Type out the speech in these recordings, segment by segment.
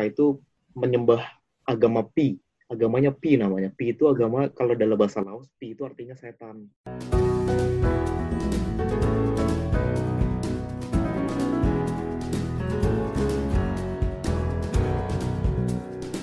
mereka itu menyembah agama Pi. Agamanya Pi namanya. Pi itu agama kalau dalam bahasa Laos, Pi itu artinya setan.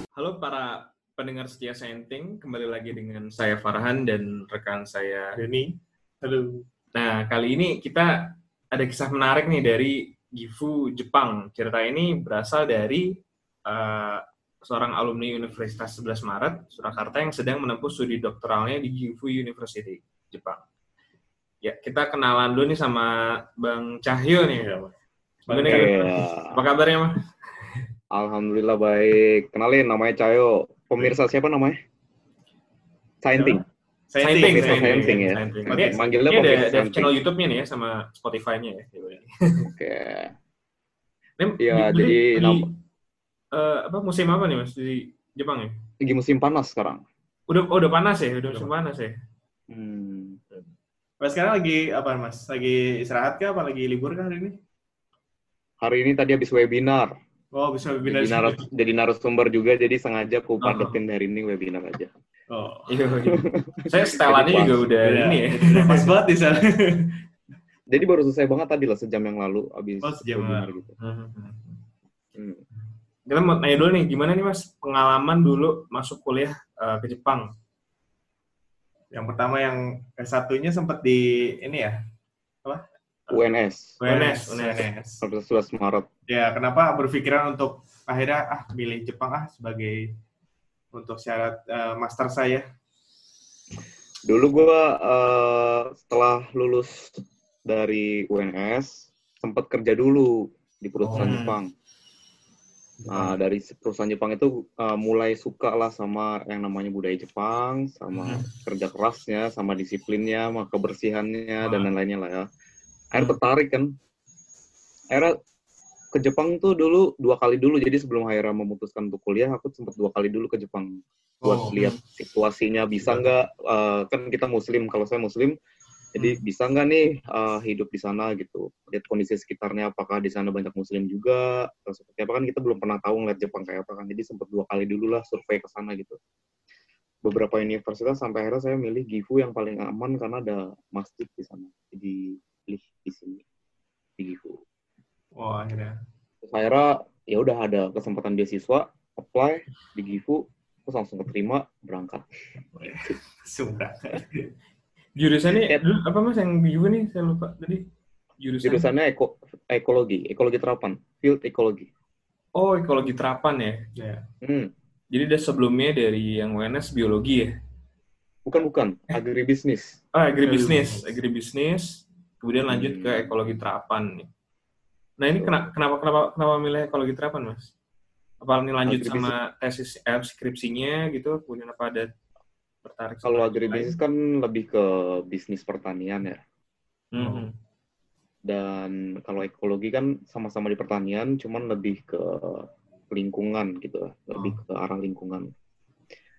Halo para pendengar setia Sainting, kembali lagi dengan saya Farhan dan rekan saya Denny. Halo. Nah, kali ini kita ada kisah menarik nih dari Gifu Jepang. Cerita ini berasal dari uh, seorang alumni Universitas 11 Maret, Surakarta yang sedang menempuh studi doktoralnya di Gifu University, Jepang. Ya, kita kenalan dulu nih sama Bang Cahyo nih. Bang Cahyo. Apa kabarnya, Mas? Alhamdulillah baik. Kenalin namanya Cayo. Pemirsa siapa namanya? Sainting. Sainting, Sainting ya. Sainting. Manggilnya ini ada, ada channel YouTube-nya nih ya, sama Spotify-nya ya. Oke. Ini Iya, di- jadi di- eh, apa musim apa nih Mas di Jepang ya? Lagi musim panas sekarang. Udah oh, udah panas ya, udah musim panas ya. Hmm. Mas sekarang lagi apa Mas? Lagi istirahat kah? Apa lagi libur kah hari ini? Hari ini tadi habis webinar. Oh, bisa Jadi, webinar. narus, jadi narasumber juga, jadi sengaja aku Oh. padetin hari ini webinar aja. Oh. Iya. iya. Saya setelannya Jadi juga pas. udah Iya, ini ya. Pas banget di sana. Jadi baru selesai banget tadi lah sejam yang lalu habis Oh, sejam webinar lalu. gitu. Hmm. Kita mau nanya dulu nih, gimana nih Mas pengalaman dulu masuk kuliah eh, ke Jepang? Yang pertama yang satunya sempat di ini ya. UNS, UNS, UNS. 11 Maret. Ya, kenapa berpikiran untuk akhirnya ah pilih Jepang ah sebagai untuk syarat eh, master saya? Dulu gue setelah lulus dari UNS sempat kerja dulu di perusahaan Oh. Jepang. Nah, dari perusahaan Jepang itu eh, mulai suka lah sama yang namanya budaya Jepang, sama Hmm. kerja kerasnya, sama disiplinnya, sama kebersihannya dan lain-lainnya lah ya. Akhirnya tertarik kan. Akhirnya ke Jepang tuh dulu dua kali dulu. Jadi sebelum akhirnya memutuskan untuk kuliah, aku sempat dua kali dulu ke Jepang buat Oh. lihat situasinya bisa nggak eh, kan kita muslim kalau saya muslim jadi Hmm. bisa nggak nih eh, hidup di sana gitu? Lihat kondisi sekitarnya apakah di sana banyak muslim juga? Atau seperti apa? Kan kita belum pernah tahu ngeliat Jepang kayak apa kan. Jadi sempat dua kali dulu lah survei ke sana gitu. Beberapa universitas sampai akhirnya saya milih Gifu yang paling aman karena ada masjid di sana. Jadi pilih di sini di Gifu. Wah, akhirnya. Terus akhirnya ya udah ada kesempatan beasiswa apply di Gifu terus langsung keterima berangkat. Sudah. Jurusannya Ya. dulu apa Mas yang di juga nih saya lupa tadi. Jurusan. jurusannya eko, ekologi ekologi terapan field ekologi Oh, ekologi terapan ya. Ya. hmm. Jadi udah sebelumnya dari yang UNS biologi ya. bukan bukan agribisnis Oh, agribisnis, agribisnis. Kemudian lanjut Hmm. ke ekologi terapan nih. Nah, ini kenapa kenapa kenapa kenapa milih ekologi terapan, Mas? Apa ini lanjut Agribisnis. sama tesis eh, skripsinya gitu, kemudian apa ada tertarik kalau agribisnis kan lebih ke bisnis pertanian ya. Mhm. dan kalau ekologi kan sama-sama di pertanian cuman lebih ke lingkungan gitu lebih ke arah lingkungan.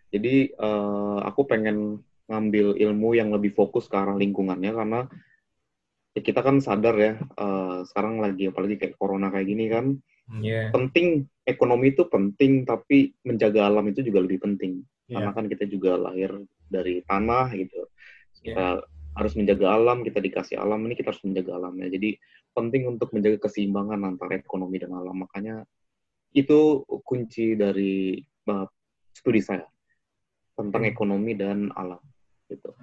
Jadi eh, aku pengen ngambil ilmu yang lebih fokus ke arah lingkungannya karena ya kita kan sadar ya eh, sekarang lagi apalagi kayak corona kayak gini kan Iya. penting ekonomi itu penting tapi menjaga alam itu juga lebih penting karena Iya. kan kita juga lahir dari tanah gitu Iya. kita harus menjaga alam kita dikasih alam ini kita harus menjaga alamnya jadi penting untuk menjaga keseimbangan antara ekonomi dan alam makanya itu kunci dari bab studi saya tentang Hmm. ekonomi dan alam gitu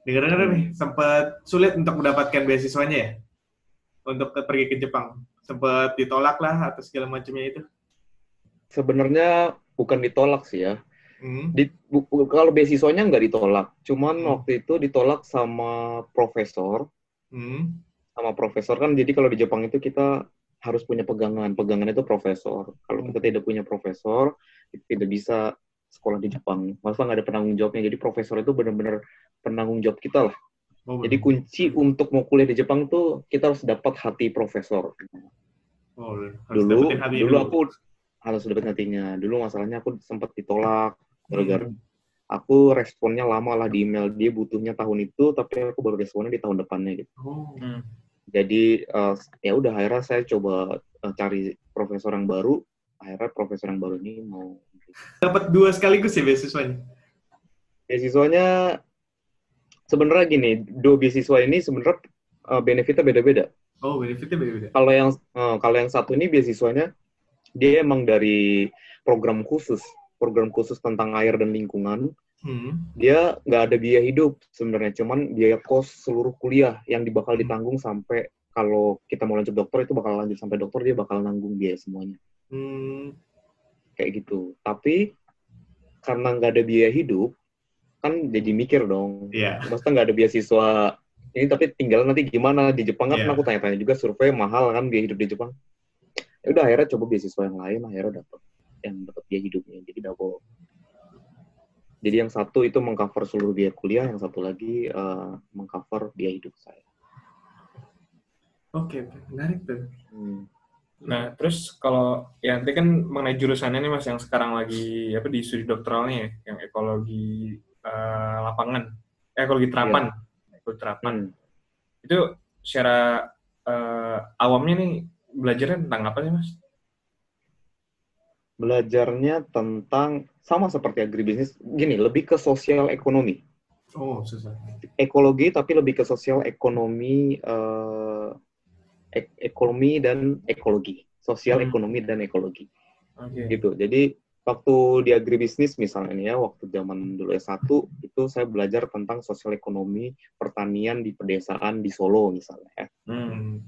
Dengar-dengar nih, sempat sulit untuk mendapatkan beasiswanya ya? Untuk pergi ke Jepang. Sempat ditolak lah atau segala macamnya itu. sebenarnya bukan ditolak sih ya Hmm. Di, bu- kalau beasiswanya nggak ditolak cuman Hmm. waktu itu ditolak sama profesor Hmm. sama profesor kan jadi kalau di Jepang itu kita harus punya pegangan pegangan itu profesor kalau kita tidak punya profesor kita tidak bisa sekolah di Jepang maksudnya nggak ada penanggung jawabnya jadi profesor itu benar-benar penanggung jawab kita lah Oh, jadi kunci untuk mau kuliah di Jepang tuh kita harus dapat hati profesor oh, harus dulu hati dulu aku harus dapat hatinya dulu masalahnya aku sempat ditolak gara-gara Hmm. aku responnya lama lah di email dia butuhnya tahun itu tapi aku baru responnya di tahun depannya gitu Oh. Hmm. jadi eh, ya udah akhirnya saya coba eh, cari profesor yang baru akhirnya profesor yang baru ini mau Dapat dua sekaligus ya beasiswanya? beasiswanya sebenarnya gini dua beasiswa ini sebenarnya uh, benefitnya beda-beda Oh, benefitnya beda-beda. kalau yang uh, kalau yang satu ini beasiswanya dia emang dari program khusus program khusus tentang air dan lingkungan Hmm. dia nggak ada biaya hidup sebenarnya cuman biaya kos seluruh kuliah yang bakal Hmm. ditanggung sampai kalau kita mau lanjut dokter itu bakal lanjut sampai dokter dia bakal nanggung biaya semuanya Hmm. kayak gitu tapi karena nggak ada biaya hidup kan jadi mikir dong Iya. masa nggak ada beasiswa ini tapi tinggal nanti gimana di Jepang kan Iya. aku tanya-tanya juga survei mahal kan biaya hidup di Jepang ya udah akhirnya coba beasiswa yang lain akhirnya dapat yang dapat biaya hidupnya jadi double jadi yang satu itu mengcover seluruh biaya kuliah yang satu lagi eh, mengcover biaya hidup saya Oke, menarik tuh. Hmm. Nah, terus kalau ya nanti kan mengenai jurusannya nih Mas yang sekarang lagi apa di studi doktoralnya ya, yang ekologi eh, lapangan, eh, ekologi terapan, ekologi terapan. Hmm. Itu secara eh, awamnya nih belajarnya tentang apa sih Mas? belajarnya tentang sama seperti agribisnis gini lebih ke sosial ekonomi Oh, susah. ekologi tapi lebih ke sosial ekonomi eh, ek- ekonomi dan ekologi sosial Hmm. ekonomi dan ekologi Oke. gitu jadi waktu di agribisnis misalnya nih ya waktu zaman dulu S1 itu saya belajar tentang sosial ekonomi pertanian di pedesaan di Solo misalnya ya. Hmm.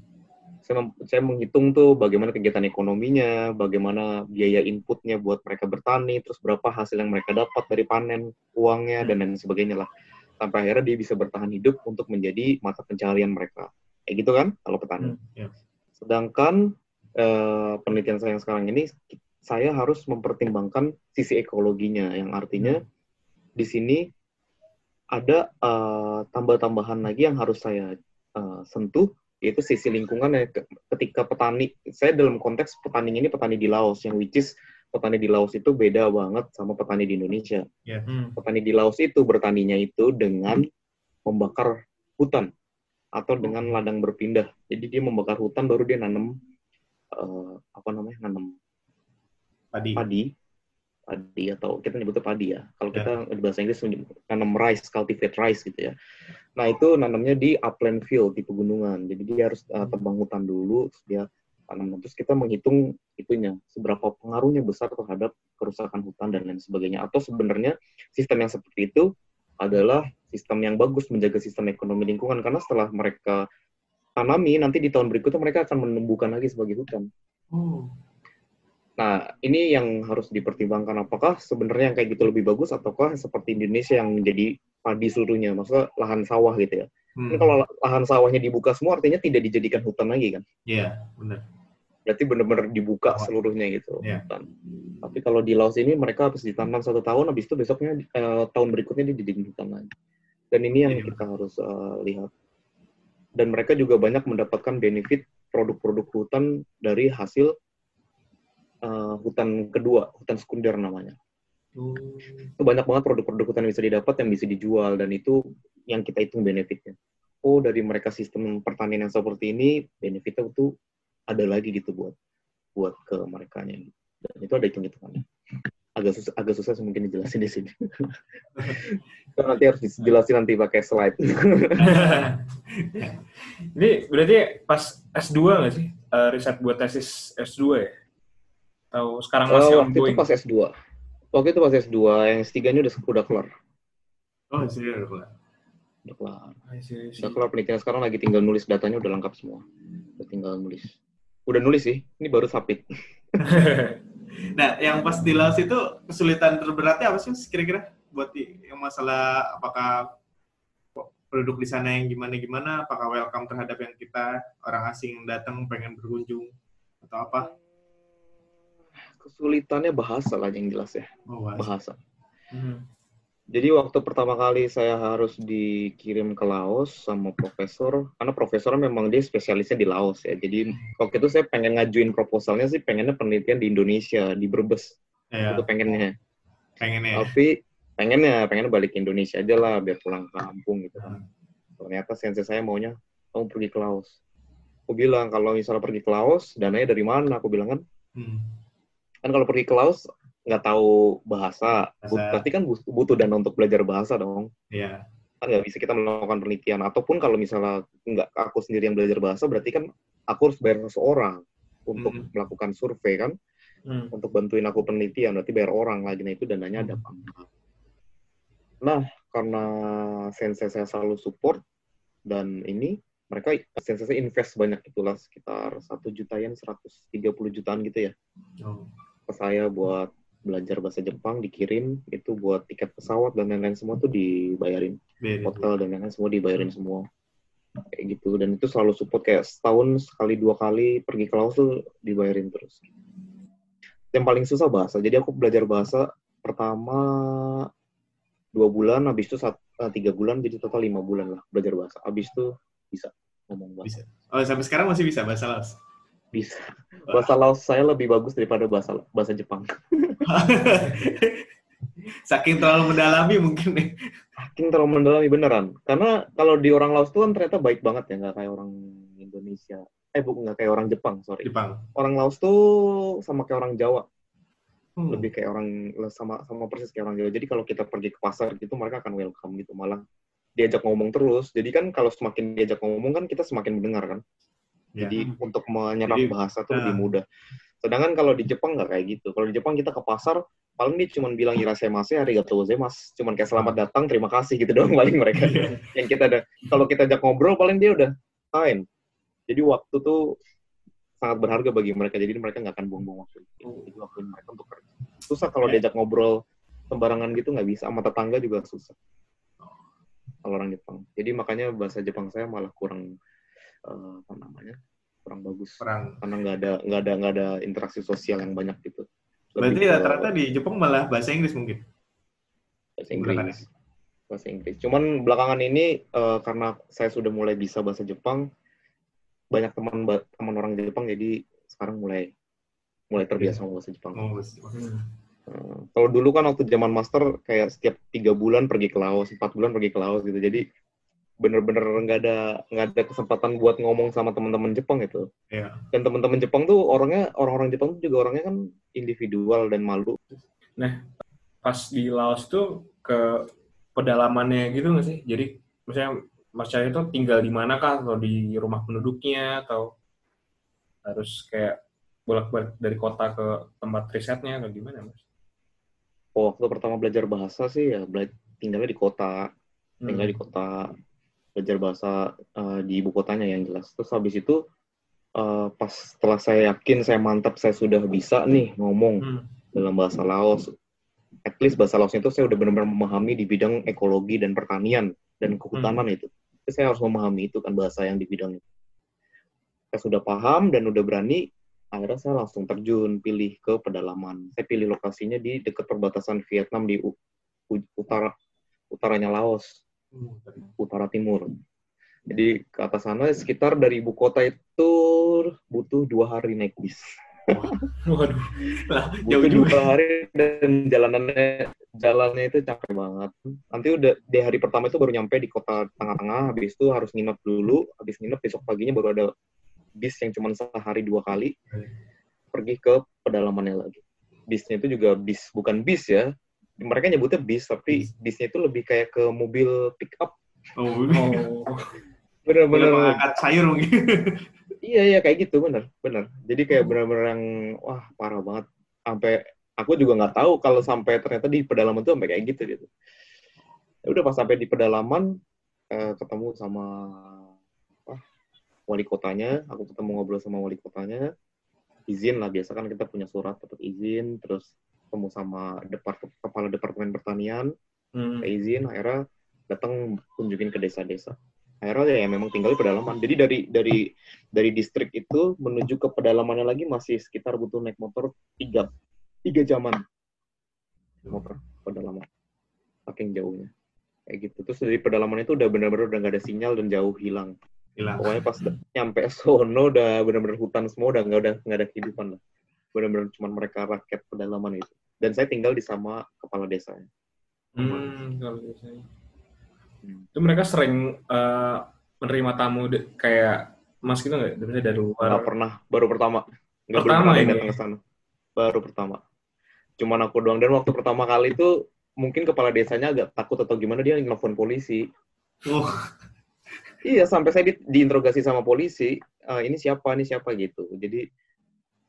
Saya, saya menghitung tuh bagaimana kegiatan ekonominya, bagaimana biaya inputnya buat mereka bertani, terus berapa hasil yang mereka dapat dari panen, uangnya, dan lain sebagainya lah. Sampai akhirnya dia bisa bertahan hidup untuk menjadi mata pencaharian mereka. Kayak gitu kan, kalau petani. Hmm, ya. Sedangkan eh, penelitian saya yang sekarang ini, saya harus mempertimbangkan sisi ekologinya, yang artinya di sini ada eh, tambah-tambahan lagi yang harus saya eh, sentuh, yaitu sisi lingkungan ya Ke- ketika petani saya dalam konteks petani ini petani di Laos yang which is petani di Laos itu beda banget sama petani di Indonesia. Hmm. petani di Laos itu bertaninya itu dengan membakar hutan atau dengan ladang berpindah. Jadi dia membakar hutan baru dia nanam eh, apa namanya nanam Padi. padi. Padi atau kita nyebutnya padi ya. Kalau Ya. kita di bahasa Inggris nanam rice cultivate rice gitu ya. Nah itu nanamnya di upland field di pegunungan. Jadi dia harus uh, tebang hutan dulu terus dia tanam. Terus kita menghitung itunya seberapa pengaruhnya besar terhadap kerusakan hutan dan lain sebagainya. Atau sebenarnya sistem yang seperti itu adalah sistem yang bagus menjaga sistem ekonomi lingkungan. Karena setelah mereka tanami nanti di tahun berikutnya mereka akan menumbuhkan lagi sebagai hutan. Oh. Nah, ini yang harus dipertimbangkan apakah sebenarnya yang kayak gitu lebih bagus ataukah seperti Indonesia yang menjadi padi seluruhnya, maksudnya lahan sawah gitu ya. Hmm. Ini kalau lahan sawahnya dibuka semua artinya tidak dijadikan hutan lagi kan. Iya, benar. Berarti benar-benar dibuka Sawah. seluruhnya gitu Iya. hutan. Tapi kalau di Laos ini mereka habis ditanam satu tahun, habis itu besoknya eh, tahun berikutnya dia dijadikan hutan lagi. Dan ini yang Iya. kita harus eh, lihat. Dan mereka juga banyak mendapatkan benefit produk-produk hutan dari hasil eh, hutan kedua, hutan sekunder namanya. Oh. Itu banyak banget produk-produk hutan yang bisa didapat, yang bisa dijual, dan itu yang kita hitung benefitnya. Oh, dari mereka sistem pertanian yang seperti ini, benefitnya itu ada lagi gitu buat buat ke mereka Dan itu ada hitung-hitungannya. Agak susah, agak susah sih mungkin dijelasin di sini. itu nanti harus dijelasin nanti pakai slide. Ini berarti pas S2 nggak sih? Eh, riset buat tesis S2 ya? Atau sekarang masih waktu itu ongoing? pas S2. Waktu itu pas S2, yang S3-nya udah, udah kelar. Oh, serius Pak. Udah kelar. I see. Udah kelar penelitian sekarang lagi tinggal nulis datanya udah lengkap semua. Udah tinggal nulis. Udah nulis sih, ini baru submit. Nah, yang pas di Laos itu kesulitan terberatnya apa sih kira-kira? Buat yang masalah apakah produk di sana yang gimana-gimana, apakah welcome terhadap yang kita orang asing yang datang pengen berkunjung atau apa? Kesulitannya bahasa lah yang jelas ya, Oh, bahasa. Hmm. Jadi waktu pertama kali saya harus dikirim ke Laos sama profesor, karena profesornya memang dia spesialisnya di Laos ya. Jadi waktu itu saya pengen ngajuin proposalnya sih pengennya penelitian di Indonesia, di Brebes. Ya, Itu pengennya. pengennya. Tapi pengennya, pengennya balik ke Indonesia aja lah, biar pulang ke kampung gitu kan. Hmm. Ternyata sensei saya maunya, kamu pergi ke Laos. Aku bilang, kalau misalnya pergi ke Laos, dananya dari mana? Aku bilang kan, Hmm. Kan kalau pergi ke Laos nggak tahu bahasa, Bahasa. berarti kan butuh, dana untuk belajar bahasa dong. Iya. Kan nggak bisa kita melakukan penelitian. Ataupun kalau misalnya nggak aku sendiri yang belajar bahasa, berarti kan aku harus bayar seseorang untuk Hmm. melakukan survei kan, Hmm. untuk bantuin aku penelitian. Berarti bayar orang lagi. Nah itu dananya ada apa enggak. Nah karena sensei saya selalu support dan ini mereka sensei saya invest banyak itulah sekitar satu jutaan 130 jutaan gitu ya Oh. Ke saya buat belajar bahasa Jepang dikirim itu buat tiket pesawat dan lain-lain semua tuh dibayarin. Beda. hotel dan lain-lain semua dibayarin semua. Kayak gitu. Dan itu selalu support kayak setahun sekali dua kali pergi ke Laos tuh dibayarin terus. Yang paling susah bahasa. Jadi aku belajar bahasa pertama dua bulan habis itu sat- eh, tiga bulan jadi total lima bulan lah belajar bahasa. Habis itu bisa ngomong bahasa. Bisa. Oh, sampai sekarang masih bisa bahasa Laos. Bisa bahasa Laos saya lebih bagus daripada bahasa bahasa Jepang Saking terlalu mendalami mungkin nih. Saking terlalu mendalami beneran. Karena kalau di orang Laos tuh kan ternyata baik banget ya, nggak kayak orang Indonesia. Eh, bukan nggak kayak orang Jepang, sorry. Jepang. Orang Laos tuh sama kayak orang Jawa, Hmm. lebih kayak orang sama sama persis kayak orang Jawa. Jadi kalau kita pergi ke pasar gitu, mereka akan welcome gitu, malah diajak ngomong terus. Jadi kan kalau semakin diajak ngomong kan kita semakin mendengar kan. Ya. Jadi untuk menyerap Jadi, bahasa tuh lebih ah. mudah. Sedangkan kalau di Jepang nggak kayak gitu. Kalau di Jepang kita ke pasar, paling dia cuma bilang irasemase, arigatou gozaimasu. Cuman kayak selamat datang, terima kasih gitu doang paling mereka. Yang kita ada. Kalau kita ajak ngobrol, paling dia udah fine. Jadi waktu tuh sangat berharga bagi mereka. Jadi mereka nggak akan buang-buang waktu. Jadi waktu mereka untuk kerja. Susah kalau Ya. diajak ngobrol sembarangan gitu nggak bisa. Sama tetangga juga susah. Kalau orang Jepang. Jadi makanya bahasa Jepang saya malah kurang eh, apa namanya kurang bagus Perang. karena nggak ada nggak ada nggak ada interaksi sosial yang banyak gitu. Lebih Berarti ke rata-rata di Jepang malah bahasa Inggris mungkin. bahasa Belakangan Inggris. Bahasa Inggris. Cuman belakangan ini eh, karena saya sudah mulai bisa bahasa Jepang, banyak teman teman orang Jepang jadi sekarang mulai mulai terbiasa sama bahasa Jepang. Oh, bahasa Jepang. Hmm. Eh, kalau dulu kan waktu zaman master kayak setiap tiga bulan pergi ke Laos, empat bulan pergi ke Laos gitu. Jadi bener-bener nggak ada nggak ada kesempatan buat ngomong sama teman-teman Jepang itu. Iya. Dan teman-teman Jepang tuh orangnya orang-orang Jepang tuh juga orangnya kan individual dan malu. Pas di Laos tuh ke pedalamannya gitu nggak sih? Jadi misalnya Mas Cahyo itu tinggal di mana kah? Atau di rumah penduduknya? Atau harus kayak bolak-balik dari kota ke tempat risetnya atau gimana Mas? Oh, waktu pertama belajar bahasa sih ya bela- tinggalnya di kota, tinggal Hmm. di kota, belajar bahasa eh, di ibu kotanya yang jelas. Terus habis itu eh, pas setelah saya yakin, saya mantap, saya sudah bisa nih ngomong Hmm. dalam bahasa Laos. At least bahasa Laosnya itu saya udah benar-benar memahami di bidang ekologi dan pertanian dan kehutanan itu. Jadi saya harus memahami itu kan bahasa yang di bidang itu. Saya sudah paham dan udah berani, akhirnya saya langsung terjun pilih ke pedalaman. Saya pilih lokasinya di dekat perbatasan Vietnam di utara utaranya Laos, Hmm. Utara timur. Jadi ke atas sana sekitar dari ibu kota itu butuh dua hari naik bis. Waduh. Lah, jauh Butuh juga. dua hari dan jalanannya jalannya itu capek banget. Nanti udah di hari pertama itu baru nyampe di kota tengah-tengah, habis itu harus nginep dulu, habis nginep besok paginya baru ada bis yang cuma sehari dua kali pergi ke pedalamannya lagi. Bisnya itu juga bis, bukan bis ya. Mereka nyebutnya bis, tapi bisnya itu lebih kayak ke mobil pick up. Oh, Oh. boleh Bener-bener mengangkat sayur mungkin. Iya iya kayak gitu bener bener. Jadi kayak bener-bener yang wah parah banget. Sampai aku juga nggak tahu kalau sampai ternyata di pedalaman tuh sampai kayak gitu gitu. Ya udah pas sampai di pedalaman eh, ketemu sama apa, wali kotanya. Aku ketemu ngobrol sama wali kotanya. Izin lah biasa kan kita punya surat dapat izin. Terus ketemu sama depart kepala departemen pertanian. Hmm. Izin akhirnya datang kunjungin ke desa-desa. Akhirnya ya memang tinggal di pedalaman. Jadi dari dari dari distrik itu menuju ke pedalamannya lagi masih sekitar butuh naik motor tiga tiga jaman. Motor pedalaman. Saking jauhnya. Kayak gitu. Terus dari pedalaman itu udah benar-benar udah nggak ada sinyal dan jauh hilang. Hilang. pokoknya pas nyampe sono udah benar-benar hutan semua udah nggak ada nggak ada kehidupan lah benar-benar cuma mereka rakyat pedalaman itu dan saya tinggal di sama kepala desanya Hmm, kalau biasanya. Hmm. Itu mereka sering eh, menerima tamu de- kayak Mas gitu nggak? Dari luar. nggak pernah baru pertama nggak Pertama ini? datang ke sana baru pertama. Cuman aku doang dan waktu pertama kali itu mungkin kepala desanya agak takut atau gimana dia nelfon polisi. Oh, Iya, sampai saya di, diinterogasi sama polisi, "Eh, ini siapa, ini siapa gitu. Jadi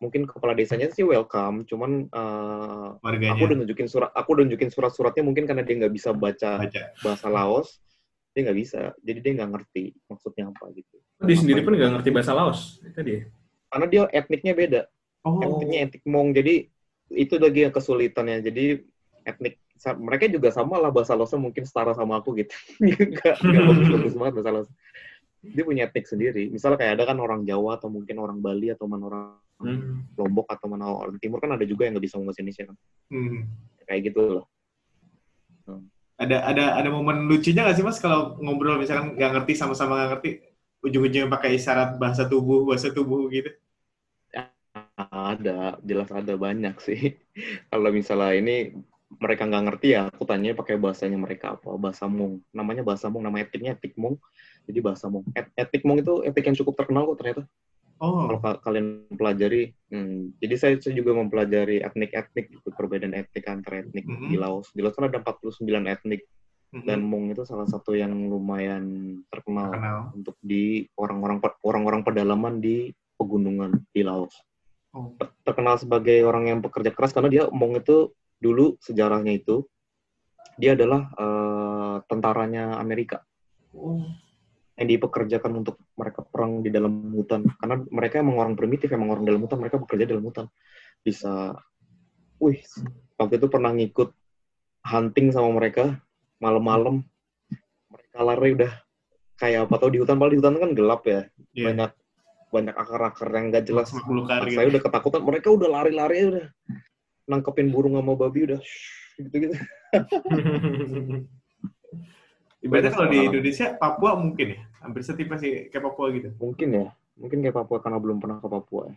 mungkin kepala desanya sih welcome, cuman eh, warganya aku udah nunjukin surat, aku udah nunjukin surat-suratnya mungkin karena dia nggak bisa baca baca. bahasa Laos, dia nggak bisa, jadi dia nggak ngerti maksudnya apa gitu. Dia sendiri pun nggak ngerti bahasa Laos. Itu dia. Karena dia etniknya beda, Oh, etniknya etnik Mong, jadi itu lagi yang kesulitannya. Jadi etnik mereka juga sama lah bahasa Laosnya mungkin setara sama aku gitu. Nggak nggak bagus-bagus banget bahasa Laos. Dia punya etnik sendiri. Misalnya kayak ada kan orang Jawa atau mungkin orang Bali atau mana orang Hmm. Lombok atau mana orang Timur kan ada juga yang nggak bisa ngomong bahasa Indonesia kan. hmm. Kayak gitu loh. ada ada ada momen lucunya nggak sih mas kalau ngobrol misalkan nggak ngerti sama-sama nggak ngerti ujung-ujungnya pakai isyarat bahasa tubuh bahasa tubuh gitu. Ada, jelas ada banyak sih. Kalau misalnya ini mereka nggak ngerti ya, aku tanya pakai bahasanya mereka apa, bahasa Mong. Namanya bahasa Mong, nama etiknya etik Mong. Jadi bahasa Mong. Et etik Mong itu etik yang cukup terkenal kok ternyata. Oh, Kalau ka- kalian pelajari, hmm, jadi saya, saya juga mempelajari etnik-etnik, gitu, perbedaan etnik antar etnik Mhm. di Laos. Di Laos kan ada 49 etnik, mm-mm. dan Mong itu salah satu yang lumayan terkenal kenal. untuk di orang-orang orang-orang pedalaman di pegunungan di Laos Oh, ter- terkenal sebagai orang yang pekerja keras karena dia Mong itu dulu sejarahnya itu dia adalah eh, tentaranya Amerika oh, yang dipekerjakan untuk mereka perang di dalam hutan. Karena mereka emang orang primitif emang orang dalam hutan mereka bekerja dalam hutan. Bisa wih waktu itu pernah ngikut hunting sama mereka malam-malam. Mereka lari udah kayak apa tau di hutan. Padahal di hutan kan gelap ya. Iya. banyak banyak akar-akar yang nggak jelas. Gitu. saya udah ketakutan. Mereka udah lari-lari udah. Nangkepin burung sama babi udah gitu gitu Ibaratnya kalau di Indonesia Papua mungkin ya, hampir setipe sih kayak Papua gitu. mungkin ya. Mungkin kayak Papua karena belum pernah ke Papua ya.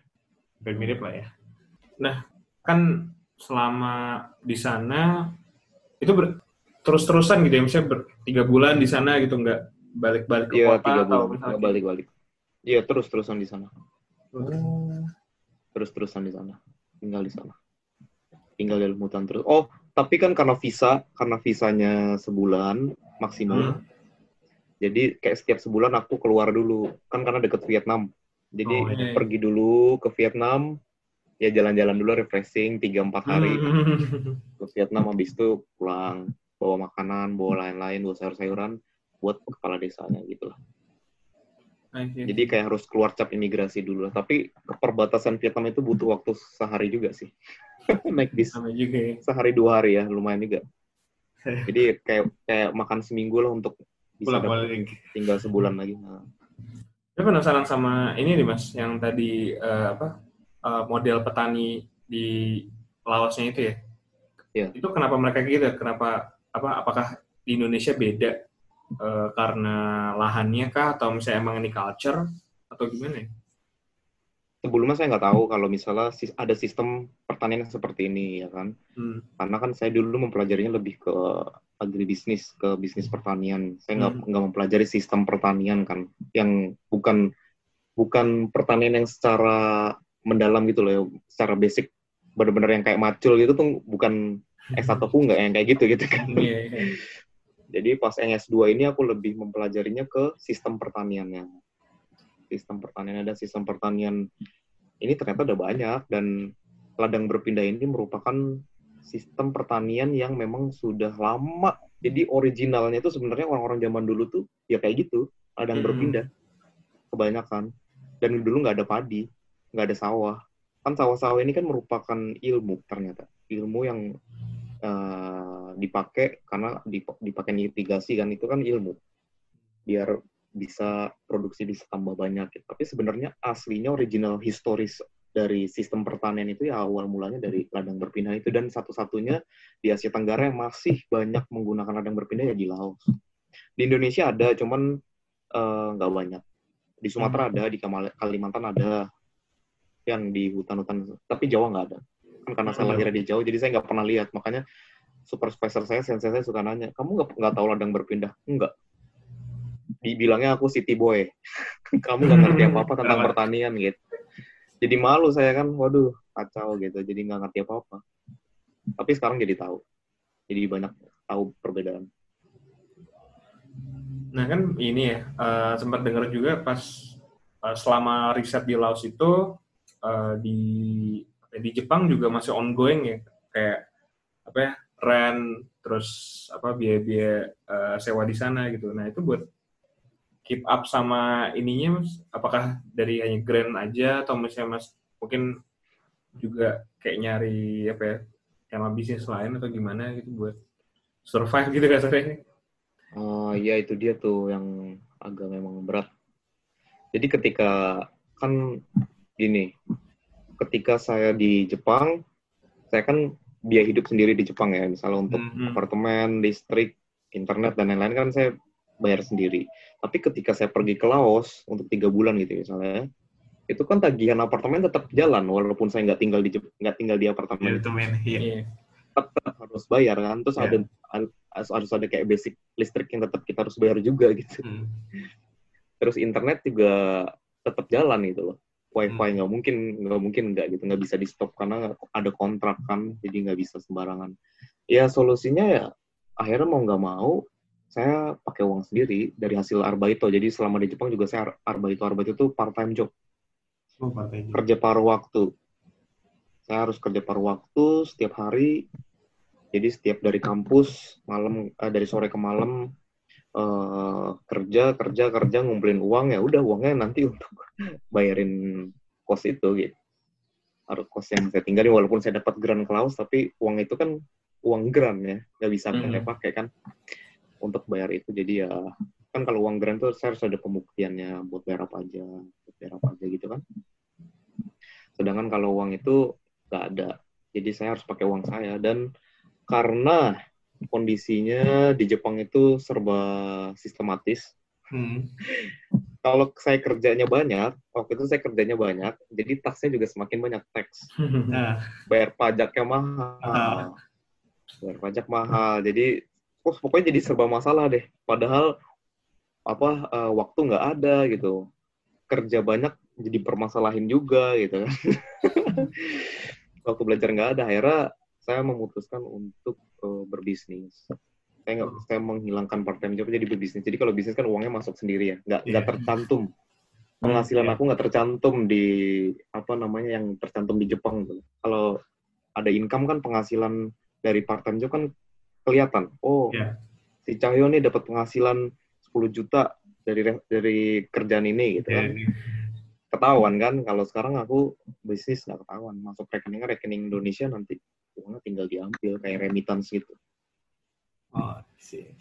Hampir mirip lah ya. kan selama di sana itu ber- terus-terusan gitu ya, misalnya ber, tiga bulan di sana gitu nggak balik-balik ke Iya kota tiga atau bulan. misalnya nggak balik-balik. Iya terus terusan di sana. Oh. terus terusan di sana. Tinggal di sana. Tinggal dalam hutan terus oh tapi kan karena visa karena visanya sebulan maksimum Hmm. jadi kayak setiap sebulan aku keluar dulu. Kan karena deket Vietnam. Jadi Oh, iya. pergi dulu ke Vietnam. Ya jalan-jalan dulu refreshing 3-4 hari. Hmm. ke Vietnam habis itu pulang bawa makanan bawa lain-lain bawa sayur-sayuran buat kepala desanya gitu lah jadi kayak harus keluar cap imigrasi dulu lah. Tapi ke perbatasan Vietnam itu butuh waktu sehari juga sih. Naik bis. Sama juga ya. sehari dua hari ya lumayan juga jadi kayak kayak makan seminggu lah untuk bisa tinggal sebulan lagi Saya penasaran sama ini nih mas, yang tadi eh, apa eh, model petani di Laosnya itu ya. Iya. Itu kenapa mereka gitu? Kenapa apa? Apakah di Indonesia beda eh, karena lahannya kah? Atau misalnya emang ini culture atau gimana? ya? Sebelumnya saya nggak tahu kalau misalnya ada sistem pertanian yang seperti ini ya kan Hmm. karena kan saya dulu mempelajarinya lebih ke agribisnis ke bisnis pertanian saya nggak Hmm. nggak mempelajari sistem pertanian kan yang bukan bukan pertanian yang secara mendalam gitu loh ya, secara basic benar-benar yang kayak macul gitu tuh bukan S1 aku nggak yang kayak gitu gitu kan Iya, iya. jadi pas yang S2 ini aku lebih mempelajarinya ke sistem pertaniannya sistem pertanian ada sistem pertanian ini ternyata ada banyak dan ladang berpindah ini merupakan sistem pertanian yang memang sudah lama. Jadi originalnya itu sebenarnya orang-orang zaman dulu tuh ya kayak gitu, ladang Hmm. berpindah kebanyakan. Dan dulu nggak ada padi, nggak ada sawah. Kan sawah-sawah ini kan merupakan ilmu ternyata, ilmu yang eh, dipakai karena dip- dipakai irigasi kan itu kan ilmu biar bisa produksi bisa tambah banyak gitu. Tapi sebenarnya aslinya original historis dari sistem pertanian itu ya awal mulanya dari ladang berpindah itu dan satu-satunya di Asia Tenggara yang masih banyak menggunakan ladang berpindah ya di Laos. Di Indonesia ada, cuman eh, nggak banyak. Di Sumatera ada, di Kalimantan ada, yang di hutan-hutan. Tapi Jawa nggak ada. Kan karena saya Ada. lahirnya di Jawa, jadi saya nggak pernah lihat. Makanya supervisor saya, sensei saya suka nanya, kamu nggak nggak tahu ladang berpindah? Enggak. Dibilangnya aku city boy. kamu nggak ngerti apa-apa tentang pertanian gitu. Jadi malu saya kan, waduh, kacau gitu. Jadi nggak ngerti apa apa tapi sekarang jadi tahu. Jadi banyak tahu perbedaan. Nah kan ini ya, uh, sempat dengar juga pas uh, selama riset di Laos itu uh, di di Jepang juga masih ongoing ya, kayak apa ya, rent terus apa biaya-biaya uh, sewa di sana gitu. Nah itu buat keep up sama ininya, mas, apakah dari hanya grand aja atau misalnya mas mungkin juga kayak nyari apa ya, sama bisnis lain atau gimana gitu buat survive gitu kasarnya? Oh iya itu dia tuh yang agak memang berat. Jadi ketika kan gini, ketika saya di Jepang, saya kan biaya hidup sendiri di Jepang ya, misalnya untuk mm -hmm. apartemen, listrik, internet dan lain-lain kan saya bayar sendiri. Tapi ketika saya pergi ke Laos untuk tiga bulan gitu misalnya, itu kan tagihan apartemen tetap jalan walaupun saya nggak tinggal di nggak tinggal di apartemen. Iya, iya. Tetap harus bayar kan. Terus yeah. ada harus ada kayak basic listrik yang tetap kita harus bayar juga gitu. Hmm. Terus internet juga tetap jalan gitu loh. Wifi hmm. nggak hmm. mungkin nggak mungkin nggak gitu nggak bisa di stop karena ada kontrak kan jadi nggak bisa sembarangan. Ya solusinya ya akhirnya mau nggak mau saya pakai uang sendiri dari hasil arbaito. Jadi selama di Jepang juga saya arbaito arbaito itu part time job. Oh, part -time. Kerja paruh waktu. Saya harus kerja paruh waktu setiap hari jadi setiap dari kampus malam uh, dari sore ke malam uh, kerja kerja kerja ngumpulin uang ya udah uangnya nanti untuk bayarin kos itu gitu. Harus kos yang saya tinggalin walaupun saya dapat grant Klaus tapi uang itu kan uang grant ya nggak bisa mm -hmm. pakai kan untuk bayar itu jadi ya kan kalau uang grant tuh saya harus ada pembuktiannya buat bayar apa aja buat bayar apa aja gitu kan sedangkan kalau uang itu nggak ada jadi saya harus pakai uang saya dan karena kondisinya di Jepang itu serba sistematis. Hmm. Kalau saya kerjanya banyak, waktu itu saya kerjanya banyak, jadi taksnya juga semakin banyak teks. Nah. Bayar pajaknya mahal. Bayar pajak mahal. Jadi, oh, pokoknya jadi serba masalah deh. Padahal apa uh, waktu nggak ada gitu. Kerja banyak jadi permasalahin juga gitu kan. waktu belajar nggak ada, akhirnya saya memutuskan untuk uh, berbisnis. Saya nggak, saya menghilangkan part time job jadi berbisnis. Jadi kalau bisnis kan uangnya masuk sendiri ya, nggak nggak yeah. tercantum. Penghasilan yeah. aku nggak tercantum di apa namanya yang tercantum di Jepang tuh. Kalau ada income kan penghasilan dari part time job kan kelihatan. Oh, yeah. si Cahyo nih dapat penghasilan 10 juta dari dari kerjaan ini gitu kan. Yeah. Ketahuan kan kalau sekarang aku bisnis nggak ketahuan. Masuk rekeningnya rekening Indonesia nanti uangnya tinggal diambil kayak remittance gitu. Oh, sih.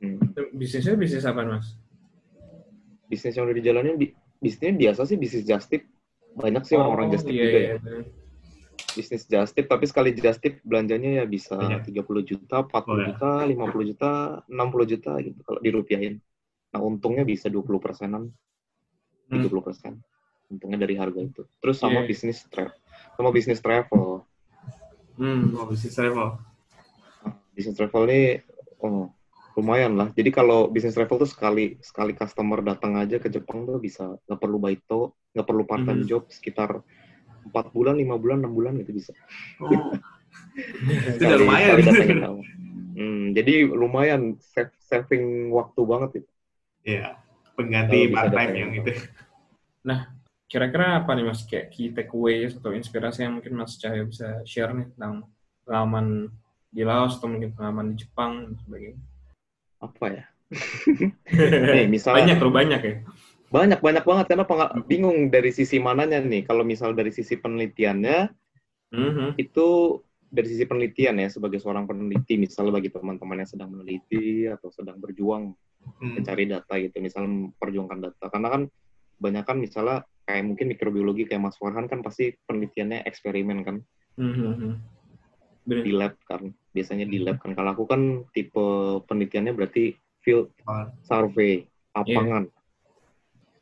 Hmm. Bisnisnya bisnis apa mas? Bisnis yang udah dijalanin, bisnisnya biasa sih bisnis just tip. Banyak sih orang-orang oh, just tip iya, juga iya, ya. Iya. Bisnis just tip, tapi sekali just tip belanjanya ya bisa tiga 30 juta, 40 oh, ya. juta, 50 juta, 60 juta gitu kalau dirupiahin. Nah untungnya bisa 20 persenan, 30 hmm. persen. Untungnya dari harga itu. Terus sama yeah. bisnis travel, sama bisnis travel Hmm, oh, bisnis travel. Bisnis travel ini oh, lumayan lah. Jadi kalau bisnis travel tuh sekali sekali customer datang aja ke Jepang tuh bisa nggak perlu baito, nggak perlu part time hmm. job sekitar empat bulan, lima bulan, enam bulan itu bisa. Oh. itu udah lumayan. hmm, jadi lumayan save, saving waktu banget itu. Iya, pengganti part time yang itu. Nah, kira-kira apa nih mas kayak key takeaways atau inspirasi yang mungkin mas Cahyo bisa share nih tentang pengalaman di Laos atau mungkin pengalaman di Jepang dan sebagainya apa ya nih misalnya banyak loh banyak ya banyak banyak banget. Karena pengal- bingung dari sisi mananya nih. Kalau misal dari sisi penelitiannya mm-hmm. itu dari sisi penelitian ya sebagai seorang peneliti. Misalnya bagi teman-teman yang sedang meneliti atau sedang berjuang mm. mencari data gitu. Misal memperjuangkan data. Karena kan banyak kan misalnya kayak mungkin mikrobiologi kayak Mas Farhan kan pasti penelitiannya eksperimen kan. Mm-hmm. di lab kan. Biasanya di lab kan. Kalau aku kan tipe penelitiannya berarti field survey lapangan. yeah.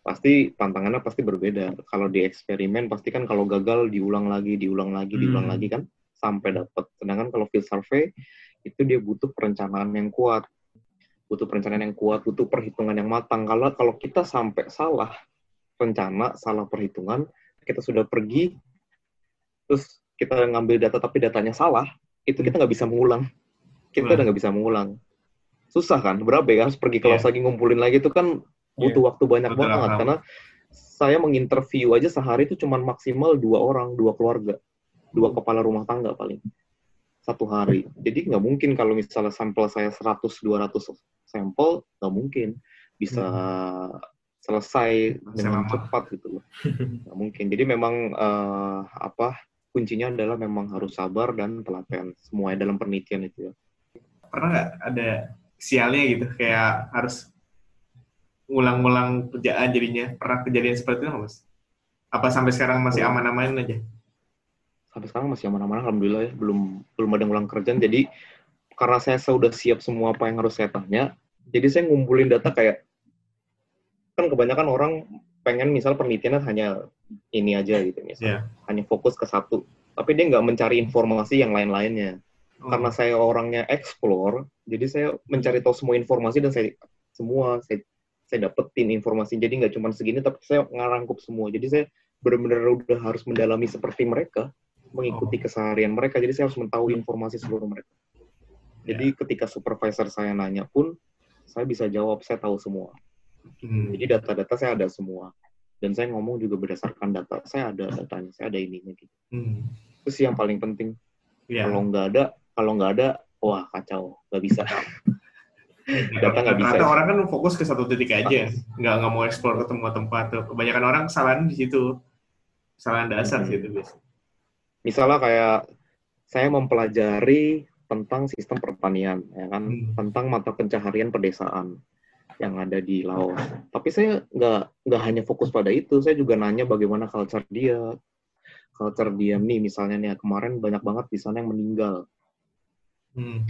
Pasti tantangannya pasti berbeda kalau di eksperimen pasti kan kalau gagal diulang lagi diulang lagi diulang mm. lagi kan sampai dapat sedangkan kalau field survey itu dia butuh perencanaan yang kuat butuh perencanaan yang kuat butuh perhitungan yang matang kalau kalau kita sampai salah rencana, salah perhitungan, kita sudah pergi, terus kita ngambil data tapi datanya salah, itu kita nggak bisa mengulang. Kita Hmm. udah nggak bisa mengulang. Susah kan? Berapa ya? Harus pergi kelas Iya. lagi ngumpulin lagi itu kan butuh waktu banyak Butuh banget karena saya menginterview aja sehari itu cuma maksimal dua orang, dua keluarga, dua Hmm. kepala rumah tangga paling satu hari. Jadi nggak mungkin kalau misalnya sampel saya 100-200 sampel, nggak mungkin bisa selesai Bisa dengan cepat gitu loh. Nggak mungkin. Jadi memang eh, apa kuncinya adalah memang harus sabar dan telaten semuanya dalam penelitian itu ya. Pernah nggak ada sialnya gitu, kayak harus ngulang-ngulang kerjaan jadinya? Pernah kejadian seperti itu nggak, Mas? Apa sampai sekarang masih aman-amanin aja? sampai sekarang masih aman-aman alhamdulillah ya belum belum ada ngulang kerjaan jadi karena saya sudah siap semua apa yang harus saya tanya jadi saya ngumpulin data kayak kan kebanyakan orang pengen misal penelitiannya hanya ini aja gitu misal Iya. hanya fokus ke satu tapi dia nggak mencari informasi yang lain-lainnya Oh. karena saya orangnya explore jadi saya mencari tahu semua informasi dan saya semua saya saya dapetin informasi. Jadi nggak cuma segini tapi saya ngarangkup semua. Jadi saya benar-benar udah harus mendalami seperti mereka mengikuti keseharian mereka. Jadi saya harus mengetahui informasi seluruh mereka. Jadi ketika supervisor saya nanya pun saya bisa jawab saya tahu semua. Hmm. jadi data-data saya ada semua. Dan saya ngomong juga berdasarkan data. Saya ada datanya saya ada ininya gitu. Hmm. itu sih yang paling penting. Iya. kalau nggak ada kalau nggak ada wah kacau. Nggak bisa data nggak bisa Rata orang kan fokus ke satu titik aja, nggak nggak mau explore ke semua tempat tuh. Kebanyakan orang kesalahan di situ, kesalahan dasar Mhm. sih itu biasa. misalnya kayak saya mempelajari tentang sistem pertanian ya kan Hmm. tentang mata pencaharian pedesaan yang ada di Laos tapi saya nggak nggak hanya fokus pada itu saya juga nanya bagaimana culture dia culture dia nih misalnya nih kemarin banyak banget di sana yang meninggal Hmm.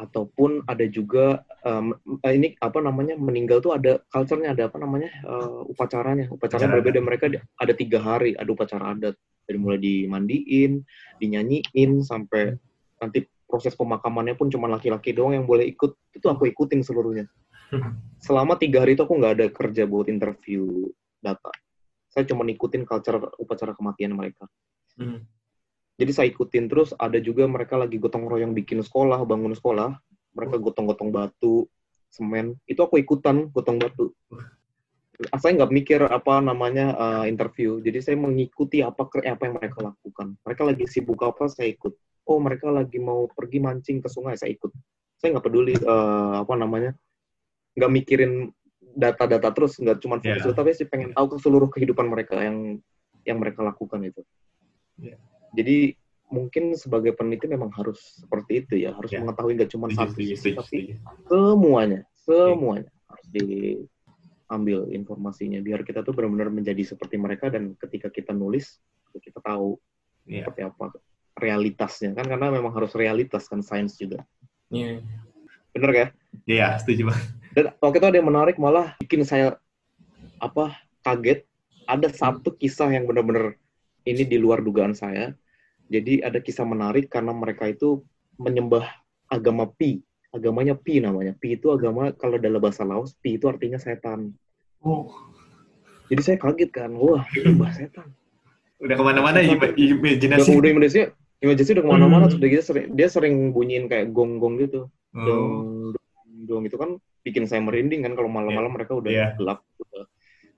Ataupun ada juga eh, ini apa namanya meninggal tuh ada culture-nya ada apa namanya eh, upacaranya. Upacaranya Upacara berbeda. mereka ada tiga hari. Ada upacara adat. Dari mulai dimandiin dinyanyiin sampai nanti proses pemakamannya pun cuma laki-laki doang yang boleh ikut. Itu aku ikutin seluruhnya. Selama tiga hari itu aku nggak ada kerja buat interview data. Saya cuma ikutin culture upacara kematian mereka. Hmm. Jadi saya ikutin terus ada juga mereka lagi gotong royong bikin sekolah bangun sekolah. Mereka gotong-gotong batu semen. Itu aku ikutan gotong batu. Saya nggak mikir apa namanya uh, interview. Jadi saya mengikuti apa apa yang mereka lakukan. Mereka lagi sibuk apa saya ikut. Oh mereka lagi mau pergi mancing ke sungai saya ikut. Saya nggak peduli uh, apa namanya nggak mikirin data-data terus nggak cuma fokus Yeah. tapi sih pengen tahu ke seluruh kehidupan mereka yang yang mereka lakukan itu. Yeah. Jadi mungkin sebagai peneliti memang harus seperti itu ya harus Yeah. mengetahui nggak cuma satu tapi semuanya semuanya harus diambil informasinya biar kita tuh benar-benar menjadi seperti mereka dan ketika kita nulis kita tahu Iya. seperti apa realitasnya kan karena memang harus realitas kan sains juga Iya. bener ya Iya, setuju banget. dan waktu itu ada yang menarik malah bikin saya apa kaget ada satu kisah yang benar-benar ini di luar dugaan saya. Jadi ada kisah menarik karena mereka itu menyembah agama Pi. Agamanya Pi namanya. Pi itu agama kalau dalam bahasa Laos Pi itu artinya setan. Oh, jadi saya kaget kan wah menyembah setan. Udah ke mana-mana im- udah imajinasi. udah Indonesia imajinasi udah ke mana-mana Hmm. terus dia sering dia sering bunyiin kayak gong-gong gitu. Oh, dong dong dong itu kan bikin saya merinding kan kalau malam-malam mereka udah Iya. gelap udah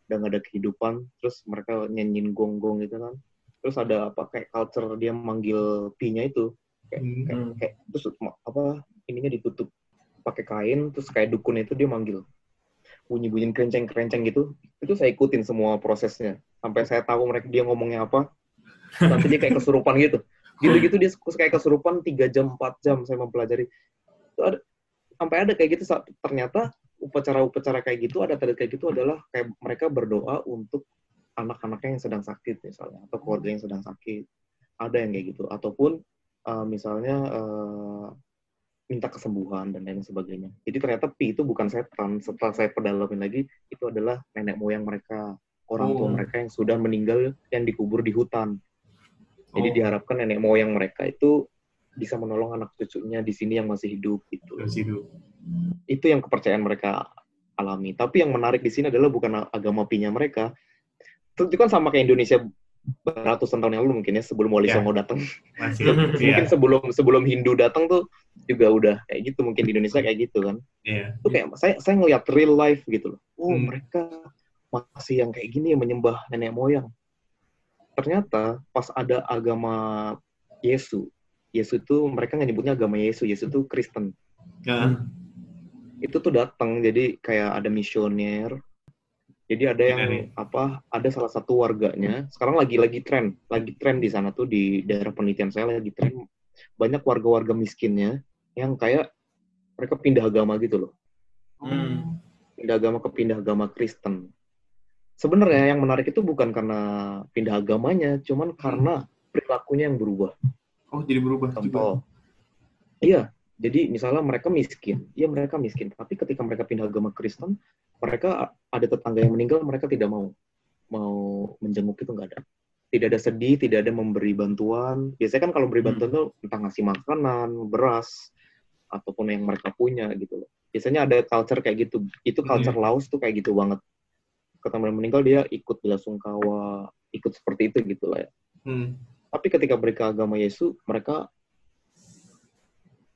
udah nggak ada kehidupan terus mereka nyanyiin gong-gong gitu kan terus ada apa kayak culture dia manggil pi-nya itu. Kayak, Hmm. kayak, kayak terus apa ininya ditutup pakai kain terus kayak dukun itu dia manggil. Bunyi-bunyiin kerenceng-kerenceng gitu. Itu saya ikutin semua prosesnya. Sampai saya tahu mereka dia ngomongnya apa. Nanti dia kayak kesurupan gitu. Gitu-gitu dia kayak kesurupan tiga jam 4 jam saya mempelajari. Itu ada sampai ada kayak gitu. Ternyata upacara-upacara kayak gitu ada tanda kayak gitu adalah kayak mereka berdoa untuk anak-anaknya yang sedang sakit misalnya atau keluarga yang sedang sakit ada yang kayak gitu ataupun uh, misalnya uh, minta kesembuhan dan lain sebagainya jadi ternyata pi itu bukan setan setelah saya pedalamin lagi itu adalah nenek moyang mereka orang tua Oh. mereka yang sudah meninggal yang dikubur di hutan jadi Oh. diharapkan nenek moyang mereka itu bisa menolong anak cucunya di sini yang masih hidup gitu. Terus itu. Itu yang kepercayaan mereka alami. Tapi yang menarik di sini adalah bukan agama pinya mereka. Itu kan sama kayak Indonesia beratusan tahun yang lalu mungkin ya sebelum Wali Ya. Songo datang. Masih. mungkin Iya. sebelum sebelum Hindu datang tuh juga udah kayak gitu mungkin di Indonesia kayak gitu kan. Iya. Itu kayak saya saya ngeliat real life gitu loh. Oh, Hmm. mereka masih yang kayak gini yang menyembah nenek moyang. Ternyata pas ada agama Yesus, Yesus itu mereka nggak nyebutnya agama Yesus, Yesus itu Kristen. Itu tuh datang jadi kayak ada misioner. Jadi ada yang Dari. apa? Ada salah satu warganya. Sekarang lagi lagi tren, lagi tren di sana tuh di daerah penelitian saya lagi tren banyak warga-warga miskinnya yang kayak mereka pindah agama gitu loh. Hmm. pindah agama ke pindah agama Kristen. Sebenarnya yang menarik itu bukan karena pindah agamanya, cuman karena perilakunya yang berubah. Oh, jadi berubah juga. Contoh, iya, jadi misalnya mereka miskin, iya mereka miskin, tapi ketika mereka pindah agama Kristen, mereka ada tetangga yang meninggal, mereka tidak mau mau menjenguk itu nggak ada. Tidak ada sedih, tidak ada memberi bantuan. Biasanya kan kalau beri bantuan tuh entah ngasih makanan, beras, ataupun yang mereka punya gitu loh. Biasanya ada culture kayak gitu. Itu culture Laos tuh kayak gitu banget. Ketika mereka meninggal dia ikut belasungkawa, ikut seperti itu gitu lah ya. Hmm. Tapi ketika mereka agama Yesus, mereka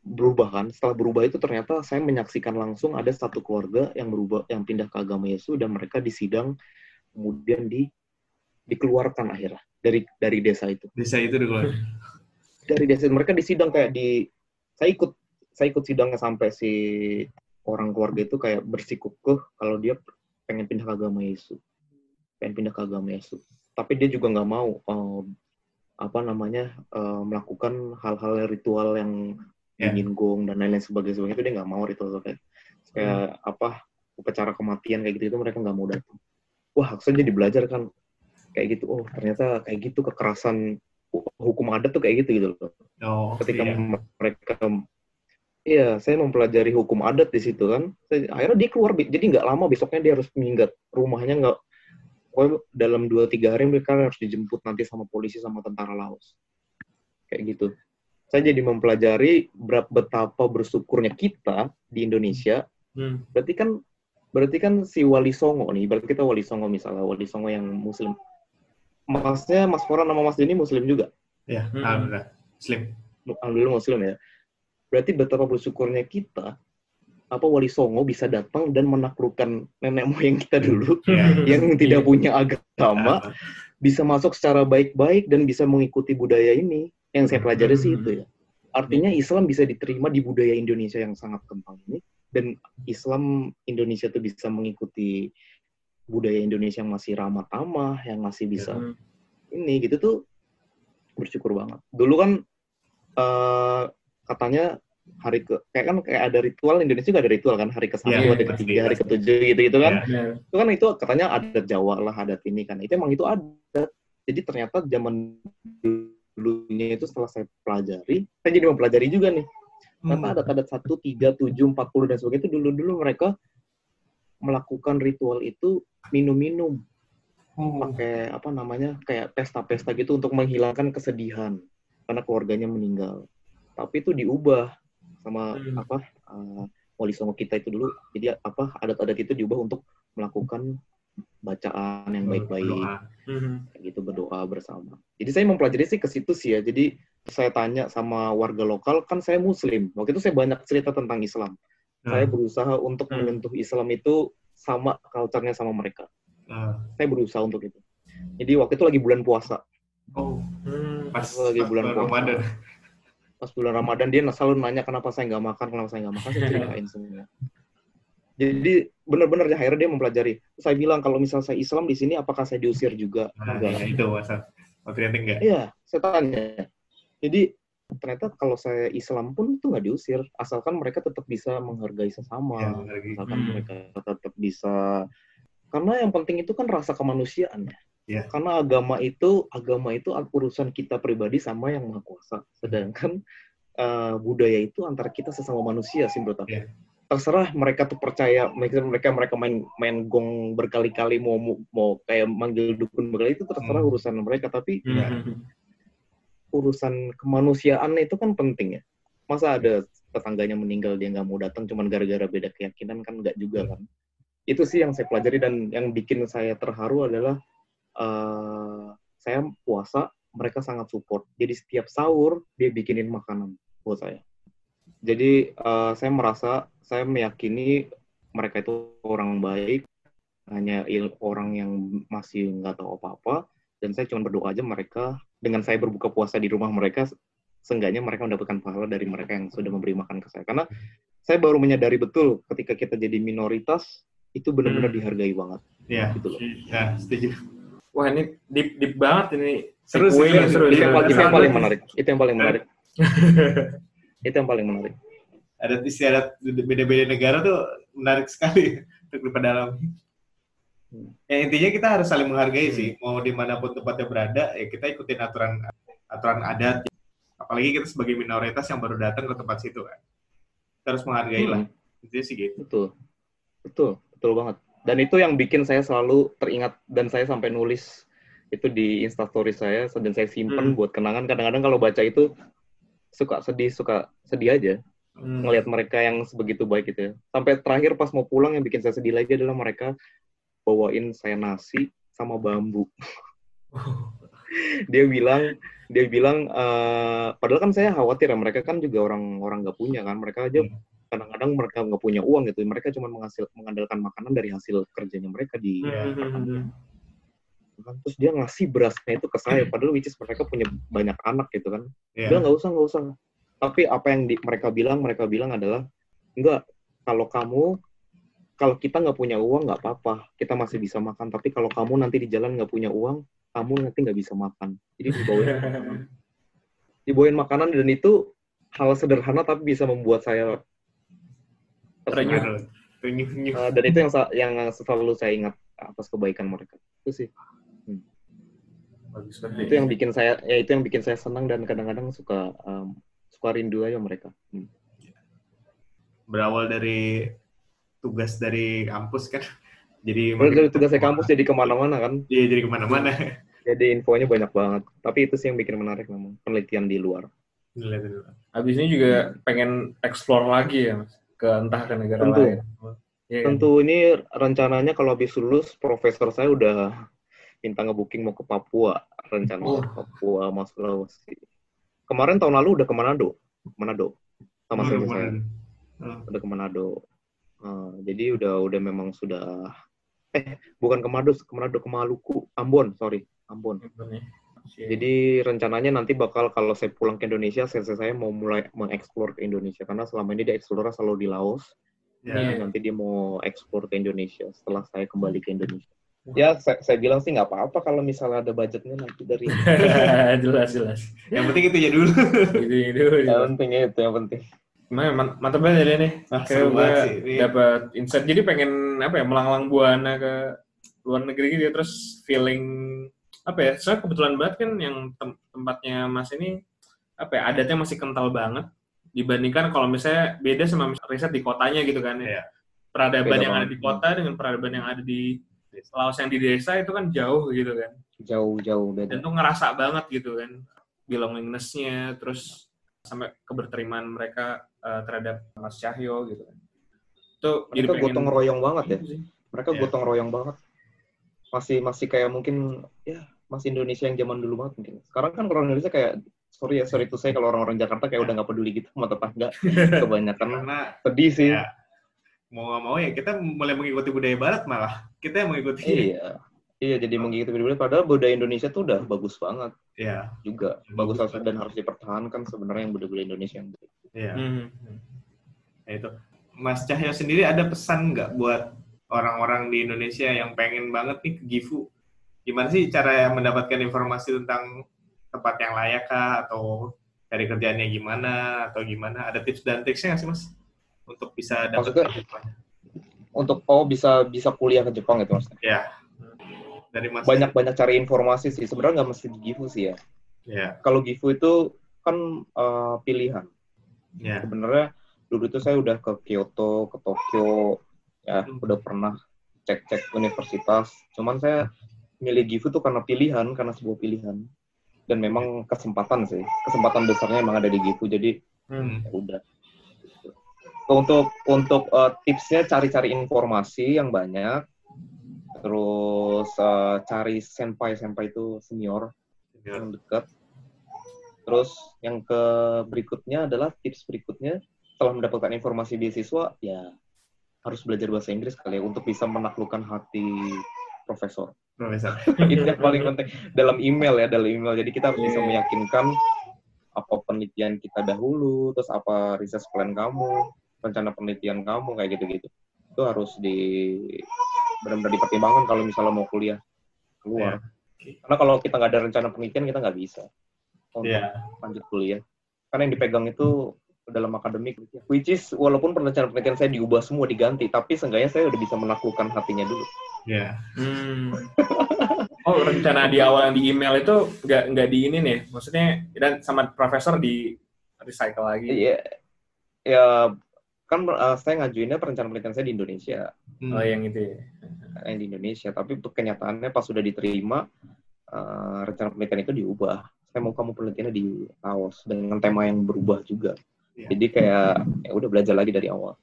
berubah kan. Setelah berubah itu ternyata saya menyaksikan langsung ada satu keluarga yang berubah, yang pindah ke agama Yesus dan mereka disidang, kemudian di dikeluarkan akhirnya dari dari desa itu. Desa itu keluar. Dari desa mereka disidang kayak di saya ikut saya ikut sidangnya sampai si orang keluarga itu kayak bersikukuh kalau dia pengen pindah ke agama Yesus, pengen pindah ke agama Yesus. Tapi dia juga nggak mau eh, apa namanya eh, melakukan hal-hal ritual yang Dingin gong dan lain-lain sebagainya sebagainya itu dia nggak mau ritual kayak kayak apa upacara kematian kayak gitu itu mereka nggak mau datang. Wah, saya jadi belajar kan kayak gitu. Oh, ternyata kayak gitu kekerasan hu- hukum adat tuh kayak gitu gitu loh. Oh, Ketika iya. mereka Iya, saya mempelajari hukum adat di situ kan. Saya- akhirnya dia keluar, jadi nggak lama besoknya dia harus minggat. Rumahnya nggak, pokoknya dalam 2-3 hari mereka harus dijemput nanti sama polisi sama tentara Laos. Kayak gitu. Saya jadi mempelajari berapa betapa bersyukurnya kita di Indonesia. Hmm. Berarti kan berarti kan si Wali Songo nih, berarti kita Wali Songo misalnya, Wali Songo yang muslim. Masnya Mas Foran sama Mas Denny muslim juga. Ya, Hmm. alhamdulillah. Slim. alhamdulillah muslim ya. Berarti betapa bersyukurnya kita apa Wali Songo bisa datang dan menaklukkan nenek moyang kita dulu Ya. yang tidak Iya. punya agama bisa masuk secara baik-baik dan bisa mengikuti budaya ini. Yang saya pelajari sih Hmm. itu ya. Artinya Islam bisa diterima di budaya Indonesia yang sangat kental ini dan Islam Indonesia tuh bisa mengikuti budaya Indonesia yang masih ramah tamah, yang masih bisa Hmm. ini gitu tuh bersyukur banget. Dulu kan eh, katanya hari ke kayak kan kayak ada ritual Indonesia juga ada ritual kan hari ke satu, Iya, hari pasti, ketiga, hari ketujuh gitu gitu kan. Iya. Ya. Itu kan itu katanya adat Jawa lah, adat ini kan. Itu emang itu adat. Jadi ternyata zaman dulunya itu setelah saya pelajari, saya jadi mempelajari juga nih. Ternyata Hmm. adat-adat 1, 3, 7, 40 dan sebagainya itu dulu-dulu mereka melakukan ritual itu minum-minum Oh. pakai apa namanya kayak pesta-pesta gitu untuk menghilangkan kesedihan karena keluarganya meninggal. Tapi itu diubah sama Hmm. apa uh, wali songo kita itu dulu. Jadi apa adat-adat itu diubah untuk melakukan bacaan yang baik-baik Hmm. kayak gitu berdoa bersama. Jadi saya mempelajari sih ke situ sih ya. Jadi saya tanya sama warga lokal kan saya muslim. Waktu itu saya banyak cerita tentang Islam. Nah, Saya berusaha untuk Hmm. menyentuh Islam itu sama culture-nya sama mereka. nah. Saya berusaha untuk itu. Jadi waktu itu lagi bulan puasa. Oh, Hmm. pas, Lagi pas bulan puasa. Ramadan. Pas bulan Ramadan dia selalu nanya kenapa saya nggak makan, kenapa saya nggak makan, saya ceritain semua. Jadi benar-benar ya, akhirnya dia mempelajari. Saya bilang kalau misal saya Islam di sini apakah saya diusir juga? Nah, Enggak. ya, itu masa. Ternyata enggak. Iya, saya tanya. Jadi ternyata kalau saya Islam pun itu nggak diusir, asalkan mereka tetap bisa menghargai sesama, Ya, lagi. asalkan Hmm. mereka tetap bisa. Karena yang penting itu kan rasa kemanusiaan ya. Iya. Karena agama itu agama itu urusan kita pribadi sama yang maha kuasa. Sedangkan eh, budaya itu antara kita sesama manusia sih menurut aku. Iya. Terserah mereka tuh percaya mereka mereka mereka main main gong berkali-kali mau mau, mau kayak manggil dukun berkali itu terserah Hmm. urusan mereka tapi Hmm. urusan kemanusiaan itu kan penting ya. Masa ada tetangganya meninggal dia nggak mau datang cuman gara-gara beda keyakinan kan nggak juga kan. Itu sih yang saya pelajari dan yang bikin saya terharu adalah eh, saya puasa mereka sangat support. Jadi setiap sahur dia bikinin makanan buat saya. Jadi uh, saya merasa saya meyakini mereka itu orang baik, hanya orang yang masih nggak tahu apa-apa. Dan saya cuma berdoa aja mereka dengan saya berbuka puasa di rumah mereka, seenggaknya mereka mendapatkan pahala dari mereka yang sudah memberi makan ke saya. Karena saya baru menyadari betul ketika kita jadi minoritas itu benar-benar hmm. dihargai banget. Iya. Gitu loh. Ya, setuju. Wah ini deep deep banget ini. Seru sih. Seru, itu, yang, itu yang paling menarik. Itu yang paling menarik. itu yang paling menarik. Ada istiadat beda-beda negara tuh menarik sekali untuk diperdalam. Hmm. Ya intinya kita harus saling menghargai hmm. sih. Mau di mana pun tempatnya berada, ya kita ikutin aturan aturan adat. Apalagi kita sebagai minoritas yang baru datang ke tempat situ kan. Kita harus menghargai hmm. lah. Intinya sih gitu. Betul. Betul. Betul banget. Dan itu yang bikin saya selalu teringat dan saya sampai nulis itu di instastory saya dan saya simpen hmm. buat kenangan. Kadang-kadang kalau baca itu suka sedih, suka sedih aja hmm. ngelihat mereka yang sebegitu baik gitu ya. Sampai terakhir pas mau pulang yang bikin saya sedih lagi adalah mereka bawain saya nasi sama bambu. dia bilang dia bilang uh, padahal kan saya khawatir ya mereka kan juga orang orang nggak punya kan mereka aja hmm kadang-kadang mereka nggak punya uang gitu mereka cuma menghasil mengandalkan makanan dari hasil kerjanya mereka di yeah. terus dia ngasih berasnya itu ke saya padahal which is mereka punya banyak anak gitu kan yeah. dia nggak usah nggak usah tapi apa yang di, mereka bilang mereka bilang adalah enggak kalau kamu kalau kita nggak punya uang nggak apa-apa kita masih bisa makan tapi kalau kamu nanti di jalan nggak punya uang kamu nanti nggak bisa makan jadi dibawain dibawain makanan dan itu hal sederhana tapi bisa membuat saya. Uh, dan itu yang yang selalu saya ingat atas kebaikan mereka. Itu sih. Hmm. Bagus Itu yang bikin saya ya itu yang bikin saya senang dan kadang-kadang suka um, suka rindu aja mereka. Hmm. Berawal dari tugas dari kampus kan. Jadi Berawal dari tugas dari kampus jadi ke mana-mana kan? Iya jadi ke mana-mana. Jadi infonya banyak banget. Tapi itu sih yang bikin menarik memang penelitian di luar. Habis ini juga pengen explore lagi ya mas ke entah ke negara tentu. lain. Ya, tentu ini rencananya kalau habis lulus profesor saya udah minta ngebooking mau ke Papua rencana oh. Papua mas Sulawesi. Kemarin tahun lalu udah ke Manado, Manado sama oh, saya. saya. Oh. Udah ke Manado. Uh, jadi udah udah memang sudah eh bukan ke Manado, ke Manado ke Maluku, Ambon, sorry, Ambon. Ambon ya. Jadi rencananya nanti bakal kalau saya pulang ke Indonesia, saya, saya mau mulai mengeksplor ke Indonesia karena selama ini dia eksplor selalu di Laos. Yeah. Nanti dia mau eksplor ke Indonesia setelah saya kembali ke Indonesia. Ya, saya, saya bilang sih nggak apa-apa kalau misalnya ada budgetnya nanti dari. jelas jelas. Yang penting itu ya dulu. itu ya dulu. Yang penting itu yang penting. Emang mantap banget ya nih. Kayak gue dapat insight. Jadi pengen apa ya melanglang buana ke luar negeri gitu ya, terus feeling apa ya saya kebetulan banget kan yang tem tempatnya mas ini apa ya adatnya masih kental banget dibandingkan kalau misalnya beda sama riset di kotanya gitu kan ya. Peradaban yang ada di kota dengan peradaban yang ada di Laos yang di desa itu kan jauh gitu kan. Jauh-jauh beda. Dan tuh ngerasa banget gitu kan belongingness-nya terus sampai keberterimaan mereka uh, terhadap Mas Cahyo gitu kan. Itu mereka pengen, gotong royong banget ya. Mereka yeah. gotong royong banget. Masih masih kayak mungkin ya masih Indonesia yang zaman dulu banget mungkin. Sekarang kan orang Indonesia kayak sorry ya sorry itu saya kalau orang-orang Jakarta kayak udah nggak peduli gitu sama tetangga kebanyakan karena sedih sih ya, mau nggak mau ya kita mulai mengikuti budaya Barat malah kita yang mengikuti. Iya. Iya jadi mengikuti budaya padahal budaya Indonesia tuh udah bagus banget. Ya juga. Bagus harus dan harus dipertahankan sebenarnya yang budaya-budaya Indonesia yang iya. Hmm. nah, itu. Mas Cahyo sendiri ada pesan nggak buat orang-orang di Indonesia yang pengen banget nih ke Gifu? Gimana sih cara mendapatkan informasi tentang tempat yang layak kah? Atau dari kerjaannya gimana? Atau gimana? Ada tips dan triksnya nggak sih mas? Untuk bisa dapat untuk oh bisa bisa kuliah ke Jepang gitu mas ya dari mas banyak banyak cari informasi sih sebenarnya nggak mesti di Gifu sih ya ya kalau Gifu itu kan uh, pilihan ya. sebenarnya dulu itu saya udah ke Kyoto ke Tokyo ya hmm. udah pernah cek cek universitas cuman saya milih Gifu tuh karena pilihan, karena sebuah pilihan. Dan memang kesempatan sih, kesempatan besarnya emang ada di Gifu. Jadi hmm. ya udah. Untuk untuk uh, tipsnya cari-cari informasi yang banyak. terus uh, cari senpai senpai itu senior Ya. yang dekat. Terus yang ke berikutnya adalah tips berikutnya setelah mendapatkan informasi beasiswa ya harus belajar bahasa Inggris kali ya untuk bisa menaklukkan hati profesor. Profesor. Itu yang paling penting dalam email ya, dalam email. Jadi kita bisa Iya. meyakinkan apa penelitian kita dahulu, terus apa research plan kamu, rencana penelitian kamu kayak gitu-gitu. Itu harus di benar-benar dipertimbangkan kalau misalnya mau kuliah keluar. Oke. Karena kalau kita nggak ada rencana penelitian kita nggak bisa untuk Iya. lanjut kuliah. Karena yang dipegang itu dalam akademik, which is walaupun perencanaan penelitian saya diubah semua diganti, tapi seenggaknya saya udah bisa menaklukkan hatinya dulu. Iya. Hmm. Oh, rencana di awal yang di email itu nggak nggak di ini nih, maksudnya dan sama profesor di recycle lagi. Iya, ya kan uh, saya ngajuinnya perencanaan penelitian saya di Indonesia, Hmm. Oh, yang itu ya. yang di Indonesia. Tapi untuk kenyataannya pas sudah diterima, uh, rencana penelitian itu diubah. Saya mau kamu penelitiannya di Laos dengan tema yang berubah juga. Iya. Jadi kayak ya udah belajar lagi dari awal.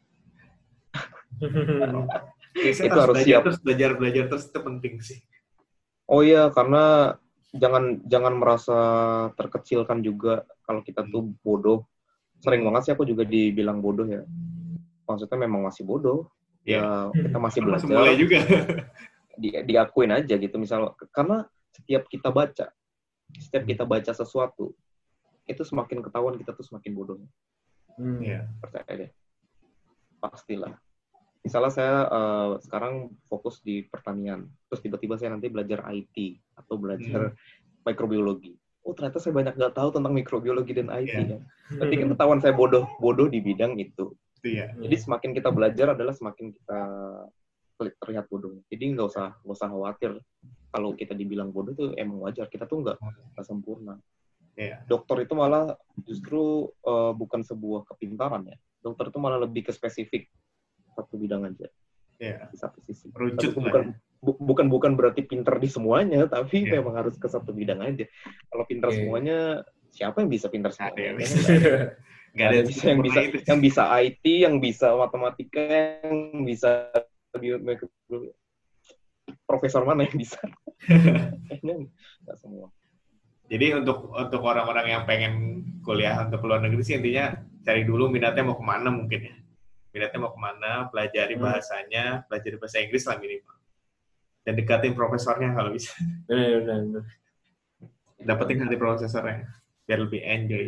Biasanya Itu harus harus belajar siap. terus, belajar, belajar terus itu penting sih. Oh iya, karena jangan jangan merasa terkecilkan juga kalau kita tuh bodoh. Sering banget sih aku juga dibilang bodoh ya. Maksudnya memang masih bodoh. Ya kita masih Kan masih belajar. mulai juga. di, diakuin aja gitu misal karena setiap kita baca setiap kita baca sesuatu itu semakin ketahuan kita tuh semakin bodoh Hmm. Iya. percaya deh pastilah misalnya saya eh, sekarang fokus di pertanian terus tiba-tiba saya nanti belajar IT atau belajar mikrobiologi oh ternyata saya banyak nggak tahu tentang mikrobiologi dan IT Iya. ya berarti kan ketahuan saya bodoh bodoh di bidang itu ya. jadi semakin kita belajar adalah semakin kita ter- terlihat bodoh. Jadi nggak usah nggak usah khawatir kalau kita dibilang bodoh itu emang wajar. Kita tuh nggak sempurna. Iya. Dokter itu malah justru eh, bukan sebuah kepintaran ya. Dokter itu malah lebih ke spesifik satu bidang aja Iya. di satu sisi. Rucut Tapi lah bukan ya. Bu- bukan bukan berarti pinter di semuanya, tapi Iya. memang harus ke satu bidang aja. Kalau pinter Oke. semuanya, siapa yang bisa pinter semuanya? yang Kan nggak ada. Ada bisa yang bisa itu. yang bisa IT, yang bisa matematika, yang bisa profesor mana yang bisa? Semua. Jadi untuk untuk orang-orang yang pengen kuliah untuk luar negeri sih intinya cari dulu minatnya mau ke mana mungkin ya. Minatnya mau ke mana, pelajari Hmm. bahasanya, pelajari bahasa Inggris lah minimal. Dan dekatin profesornya kalau bisa. Benar, benar, benar. Dapetin hati profesornya biar lebih enjoy.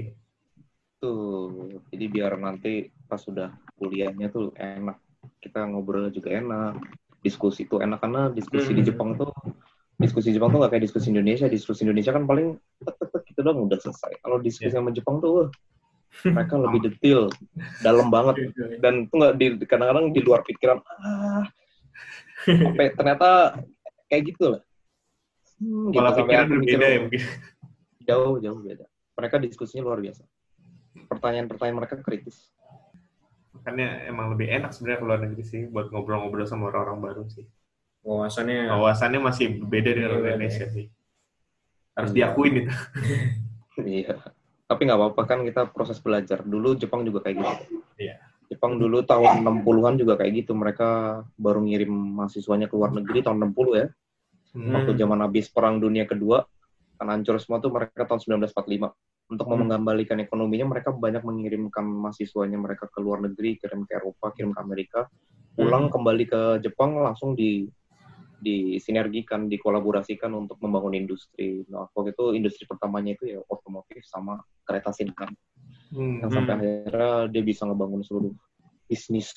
Tuh, jadi biar nanti pas sudah kuliahnya tuh enak. Kita ngobrol juga enak. Diskusi tuh enak karena diskusi di Hmm. Jepang tuh diskusi Jepang tuh nggak kayak diskusi Indonesia. Diskusi Indonesia kan paling tek, tek, tek, gitu doang udah selesai. Kalau diskusi Iya. sama Jepang tuh wah, mereka lebih detail, dalam banget dan tuh nggak di kadang-kadang di luar pikiran ah sampai ternyata kayak gitu lah Hmm, gitu, Malah sampai pikiran berbeda ya mungkin. jauh jauh beda mereka diskusinya luar biasa pertanyaan-pertanyaan mereka kritis Makanya emang lebih enak sebenarnya ke luar negeri sih buat ngobrol-ngobrol sama orang-orang baru sih. Wawasannya Wawasannya masih beda dari Iya, Indonesia sih. Harus Iya. diakuin itu. iya tapi nggak apa-apa kan kita proses belajar dulu Jepang juga kayak gitu Iya. Jepang dulu tahun 60-an juga kayak gitu. Mereka baru ngirim mahasiswanya ke luar negeri tahun 60 ya. Hmm. waktu zaman habis perang dunia kedua kan hancur semua tuh mereka tahun 1945 untuk Hmm. mengembalikan ekonominya mereka banyak mengirimkan mahasiswanya mereka ke luar negeri kirim ke Eropa kirim ke Amerika. Pulang kembali ke Jepang langsung di disinergikan dikolaborasikan untuk membangun industri. Nah waktu itu industri pertamanya itu ya otomotif sama kereta Shinkan Hmm. yang sampai Hmm. akhirnya dia bisa ngebangun seluruh bisnis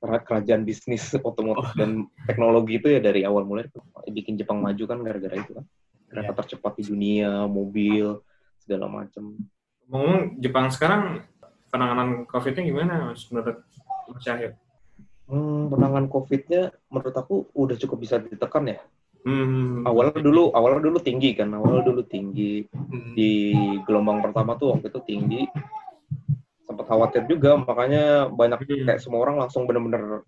kerajaan bisnis otomotif Oh. dan teknologi itu ya dari awal mulai bikin Jepang maju kan gara-gara itu kan kereta Iya. tercepat di dunia mobil segala macam ngomong Jepang sekarang penanganan COVID-nya gimana Mas menurut Mas Syahid? hmm, penanganan COVID-nya menurut aku udah cukup bisa ditekan ya Hmm. awalnya dulu awalnya dulu tinggi kan awalnya dulu tinggi Hmm. di gelombang pertama tuh waktu itu tinggi sempat khawatir juga makanya banyak Hmm. kayak semua orang langsung bener-bener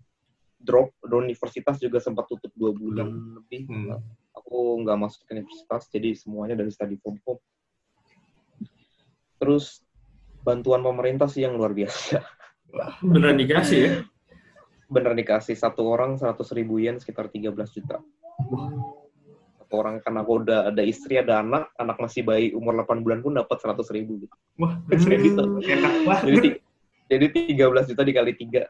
drop. Dan universitas juga sempat tutup dua bulan lebih. Hmm. aku nggak masuk ke universitas jadi semuanya dari study from home. Terus bantuan pemerintah sih yang luar biasa. Beneran dikasih ya? bener dikasih. Satu orang 100 ribu yen sekitar 13 juta orang karena aku udah ada istri, ada anak, anak masih bayi umur 8 bulan pun dapat 100 ribu gitu. Wah, banget. Jadi, ti- jadi 13 juta dikali 3.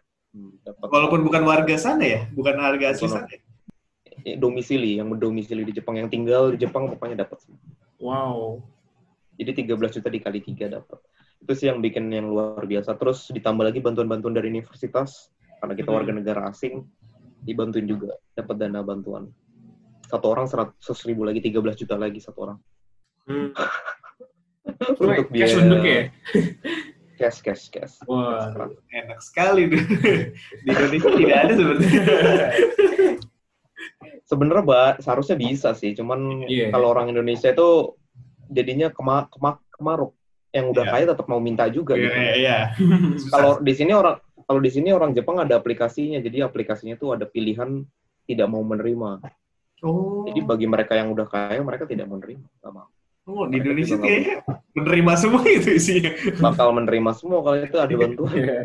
Dapat Walaupun bukan warga sana ya, bukan harga asli sana. ya? eh, domisili, yang berdomisili di Jepang, yang tinggal di Jepang pokoknya dapat. Wow. Jadi 13 juta dikali 3 dapat. Itu sih yang bikin yang luar biasa. Terus ditambah lagi bantuan-bantuan dari universitas, karena kita Hmm. warga negara asing, dibantuin juga, dapat dana bantuan. Satu orang 100 ribu lagi, 13 juta lagi satu orang. Hmm. Untuk cash biaya- untuk ya? Cash, cash, cash. Wah. Enak sekali tuh. Di Indonesia tidak ada sebenarnya. Sebenarnya Mbak, seharusnya bisa sih, cuman Iya. kalau orang Indonesia itu jadinya kema kema kemaruk. Yang udah Iya. kaya tetap mau minta juga Iya, gitu. iya, iya. Susah. Kalau di sini orang kalau di sini orang Jepang ada aplikasinya, jadi aplikasinya tuh ada pilihan tidak mau menerima. Oh, Jadi bagi mereka yang udah kaya, mereka tidak menerima. Nggak mau. oh, di mereka Indonesia juga kayaknya menerima semua itu isinya. Bakal menerima semua kalau itu ada bantuan. Iya.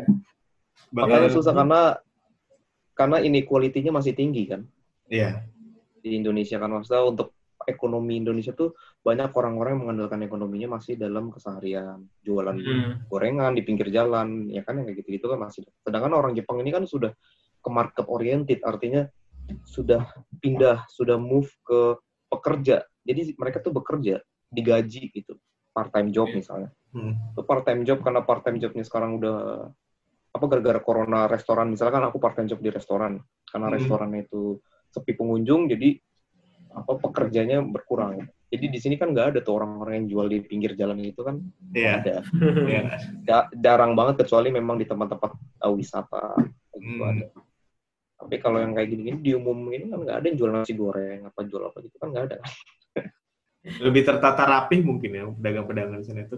Makanya susah karena karena inequality-nya masih tinggi kan Iya. di Indonesia kan maksudnya untuk ekonomi Indonesia tuh banyak orang-orang yang mengandalkan ekonominya masih dalam keseharian jualan Hmm. gorengan di pinggir jalan ya kan yang kayak gitu-gitu kan masih sedangkan orang Jepang ini kan sudah ke market oriented artinya sudah pindah sudah move ke pekerja jadi mereka tuh bekerja digaji gitu part time job misalnya Hmm. itu part time job karena part time jobnya sekarang udah apa gara-gara corona restoran misalkan aku part time job di restoran karena Hmm. restorannya itu sepi pengunjung jadi apa pekerjanya berkurang jadi di sini kan nggak ada tuh orang-orang yang jual di pinggir jalan itu kan Iya. ada Iya. Ja- jarang banget kecuali memang di tempat-tempat uh, wisata gitu Hmm. ada tapi kalau yang kayak gini-gini di umum ini kan nggak ada yang jual nasi goreng apa jual apa gitu kan nggak ada Lebih tertata rapih mungkin ya pedagang-pedagang di sana itu.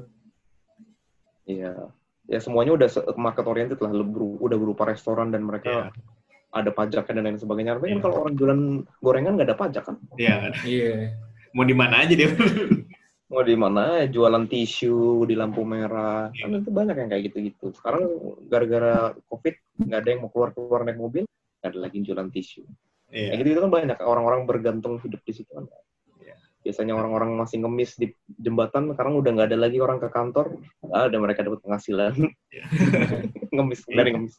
Iya ya semuanya udah market oriented lah lebih- udah berupa restoran dan mereka Iya. ada pajaknya dan lain sebagainya tapi kan Iya. kalau orang jualan gorengan nggak ada pajak kan Iya. Iya. Mau di mana aja dia. mau di mana jualan tisu di lampu merah Iya. kan itu banyak yang kayak gitu-gitu sekarang gara-gara covid nggak ada yang mau keluar keluar naik mobil ada lagi jualan tisu Iya. kayak gitu kan banyak orang-orang bergantung hidup di situ kan Iya. biasanya orang-orang masih ngemis di jembatan sekarang udah nggak ada lagi orang ke kantor nggak ada mereka dapat penghasilan Iya. ngemis dari ngemis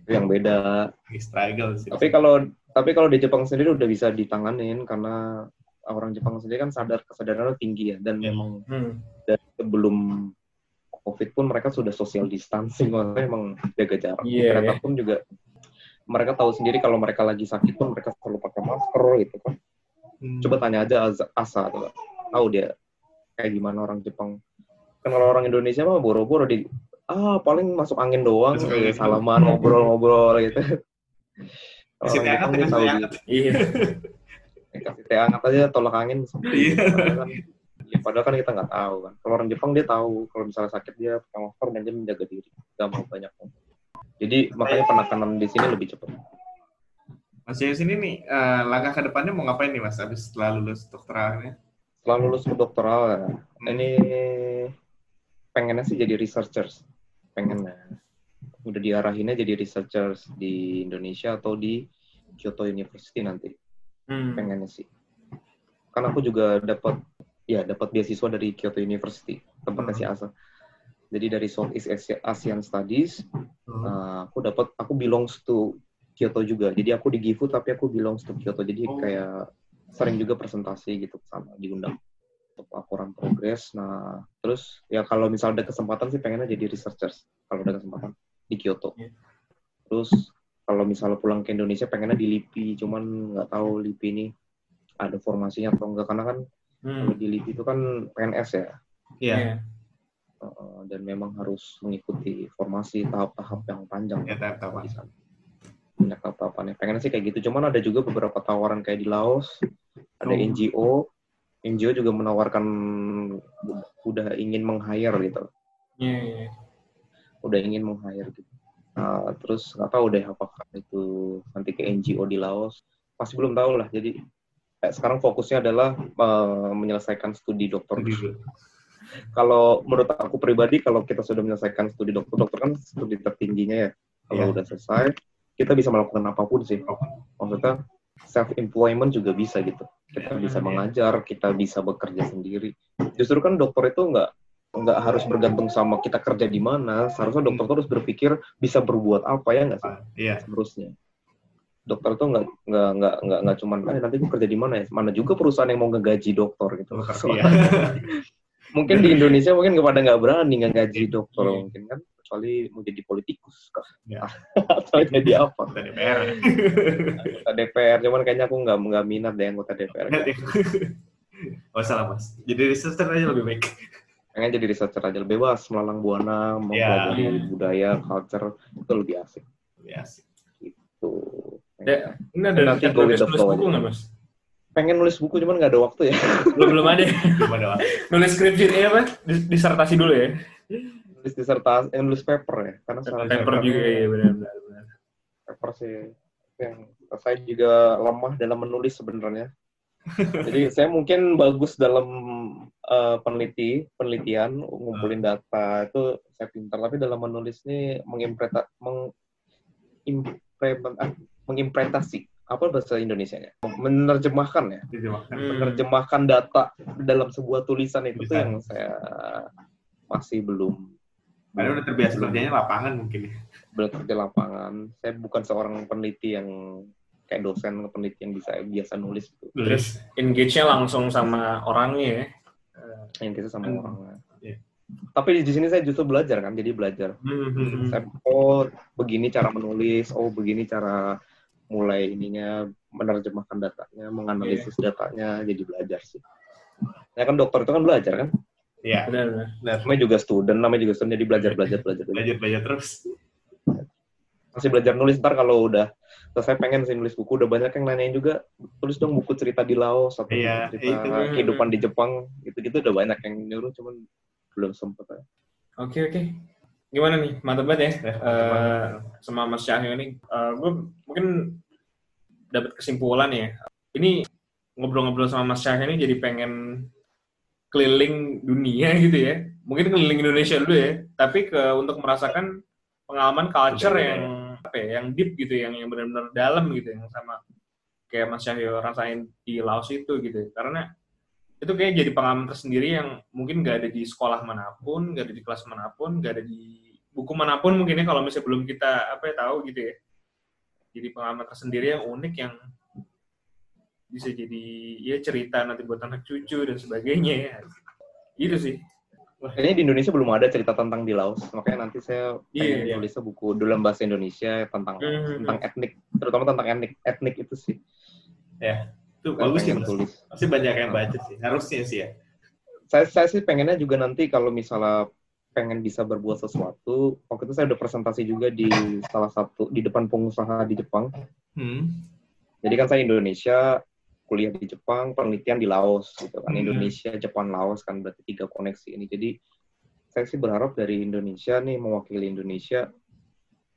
itu yang beda struggle sih. tapi kalau tapi kalau di Jepang sendiri udah bisa ditanganin karena orang Jepang sendiri kan sadar kesadarannya tinggi ya dan Iya. memang Hmm. dari sebelum COVID pun mereka sudah social distancing, maksudnya emang jaga jarak. Iya, mereka pun juga mereka tahu sendiri kalau mereka lagi sakit pun mereka selalu pakai masker gitu kan. Hmm. Coba tanya aja Asa- tuh, tahu dia kayak gimana orang Jepang. Kan kalau orang Indonesia mah boro-boro di ah paling masuk angin doang, Masuk angin. salaman ngobrol-ngobrol gitu. Kasih Orang teh dia kasih. Iya. Kasih teh hangat aja tolak angin. Iya. Padahal kan, ya, padahal kan kita nggak tahu kan. Kalau orang Jepang dia tahu kalau misalnya sakit dia pakai masker dan dia menjaga diri. Gak mau banyak. Jadi makanya penekanan di sini lebih cepat. Mas yang sini nih, eh, langkah ke depannya mau ngapain nih Mas habis setelah lulus dokteralnya? Setelah lulus doktoral ya, ini pengennya sih jadi researchers. Pengennya. Udah diarahinnya jadi researchers di Indonesia atau di Kyoto University nanti. Hmm. pengennya sih. Kan aku juga dapat ya dapat beasiswa dari Kyoto University, tempatnya si Asa. Jadi dari Southeast Asia, Asian Studies, Oh. uh, aku dapat aku belongs to Kyoto juga. Jadi aku di Gifu tapi aku belongs to Kyoto. Jadi Oh. kayak sering juga presentasi gitu sama diundang untuk laporan progres. Nah, terus ya kalau misal ada kesempatan sih pengennya jadi researchers kalau ada kesempatan di Kyoto. Iya. Terus kalau misalnya pulang ke Indonesia pengennya di LIPI, cuman nggak tahu LIPI ini ada formasinya atau enggak karena kan kalau Hmm. di LIPI itu kan PNS ya Iya. Iya. Uh, dan memang harus mengikuti formasi tahap-tahap yang panjang Ya, tahap-tahap. di sana. Banyak tahap-tahapannya. Pengennya sih kayak gitu, cuman ada juga beberapa tawaran kayak di Laos, ada Oh. NGO, NGO juga menawarkan udah ingin meng-hire gitu. Iya. iya. udah ingin meng-hire gitu. Nah, terus nggak tahu deh apakah itu nanti ke NGO di Laos. Masih belum tahu lah. Jadi kayak sekarang fokusnya adalah eh, menyelesaikan studi dokter. Kalau menurut aku pribadi, kalau kita sudah menyelesaikan studi dokter, dokter kan studi tertingginya ya. Kalau Iya. udah selesai, kita bisa melakukan apa pun sih. Maksudnya self employment juga bisa gitu. Kita bisa ya. mengajar, kita bisa bekerja sendiri. Justru kan dokter itu nggak nggak harus bergantung sama kita kerja di mana. Seharusnya dokter tuh harus berpikir bisa berbuat apa ya nggak sih? Iya. Seharusnya. Dokter tuh nggak nggak nggak nggak nggak cuman "Eh, nanti gue kerja di mana ya? Mana juga perusahaan yang mau ngegaji dokter gitu. Iya. mungkin di Indonesia mungkin kepada nggak berani ngegaji dokter Iya. mungkin kan kecuali mau jadi politikus kah Iya. atau jadi apa Anggota DPR. anggota DPR cuman kayaknya aku nggak nggak minat deh anggota DPR Oh salah mas. Jadi researcher aja lebih baik. pengen jadi researcher aja lebih bebas melalang buana mempelajari Iya. budaya culture itu lebih asik Ya, sih. gitu Ya. Ini ada Nanti go with the flow aja. nggak mas? Pengen nulis buku cuman nggak ada waktu ya Belum belum ada. Belum ada waktu. nulis skripsi ini apa? Dis- Disertasi dulu ya. nulis disertasi eh, nulis paper ya karena sekarang Paper juga ya benar-benar. benar. paper sih yang saya juga lemah dalam menulis sebenarnya. Jadi saya mungkin bagus dalam eh, peneliti penelitian ngumpulin data itu saya pintar tapi dalam menulis ini mengimplementa mengimplement ah, mengimplementasi apa bahasa Indonesianya menerjemahkan ya Diterjemahkan. Hmm. menerjemahkan data dalam sebuah tulisan itu tuh Tulisan. yang saya masih belum Karena udah terbiasa kerjanya lapangan mungkin ya. belum kerja lapangan. Saya bukan seorang peneliti yang kayak dosen peneliti yang bisa biasa nulis gitu. Terus engage-nya langsung sama orangnya ya. Yang kita sama Hmm. orangnya. Iya. Tapi di sini saya justru belajar kan, jadi belajar. Hmm. Saya, oh begini cara menulis, oh begini cara mulai ininya menerjemahkan datanya, menganalisis Iya. datanya, jadi belajar sih. Ya kan dokter itu kan belajar kan, Iya. Benar, benar. Benar. namanya juga student, namanya juga student, jadi belajar, belajar, belajar. belajar. Belajar belajar terus. Masih belajar nulis, ntar kalau udah selesai pengen sih nulis buku, udah banyak yang nanyain juga, tulis dong buku cerita di Laos, atau Iya, buku cerita itu. kehidupan di Jepang, gitu-gitu udah banyak yang nyuruh, cuman belum sempet. aja. Oke oke. Gimana nih? Mantap banget ya. Ya, Eh, sama Mas Cahyo ini. gue mungkin dapat kesimpulan ya. Ini ngobrol-ngobrol sama Mas Cahyo ini jadi pengen keliling dunia gitu ya. Mungkin keliling Indonesia dulu ya. Tapi ke untuk merasakan pengalaman culture Budaya. yang apa ya, yang deep gitu, yang yang benar-benar dalam gitu, yang sama kayak Mas Cahyo rasain di Laos itu gitu. Karena itu kayak jadi pengalaman tersendiri yang mungkin nggak ada di sekolah mana pun, nggak ada di kelas mana pun, nggak ada di buku mana pun mungkin ya kalau misalnya belum kita apa ya tahu gitu ya. Jadi pengalaman tersendiri yang unik yang bisa jadi ya cerita nanti buat anak cucu dan sebagainya ya. Itu sih. Kayaknya di Indonesia belum ada cerita tentang di Laos, makanya nanti saya pengen Iya, iya. nulisnya buku dalam bahasa Indonesia tentang Mhm. tentang etnik, terutama tentang etnik etnik itu sih. Itu bagus sih pengen mas. tulis. Pasti banyak yang baca sih. Harusnya sih ya. Saya saya sih pengennya juga nanti kalau misalnya pengen bisa berbuat sesuatu, waktu itu saya udah presentasi juga di salah satu di depan pengusaha di Jepang. Hmm. Jadi kan saya Indonesia, kuliah di Jepang, penelitian di Laos gitu kan. Hmm. Indonesia, Jepang, Laos kan berarti tiga koneksi ini. Jadi saya sih berharap dari Indonesia nih mewakili Indonesia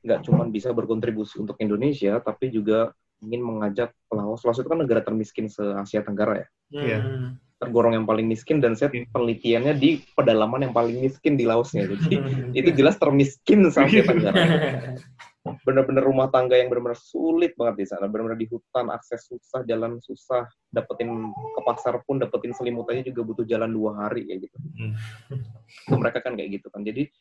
nggak cuma bisa berkontribusi untuk Indonesia, tapi juga ingin mengajak Laos. Laos itu kan negara termiskin se Asia Tenggara ya. Iya. Hmm. Tergolong yang paling miskin dan saya penelitiannya di pedalaman yang paling miskin di Laosnya. Jadi itu jelas termiskin se Asia Tenggara. bener-bener rumah tangga yang bener-bener sulit banget di sana, bener-bener di hutan, akses susah, jalan susah, dapetin ke pasar pun dapetin selimut aja juga butuh jalan dua hari kayak gitu. Hmm. Itu mereka kan kayak gitu kan. Jadi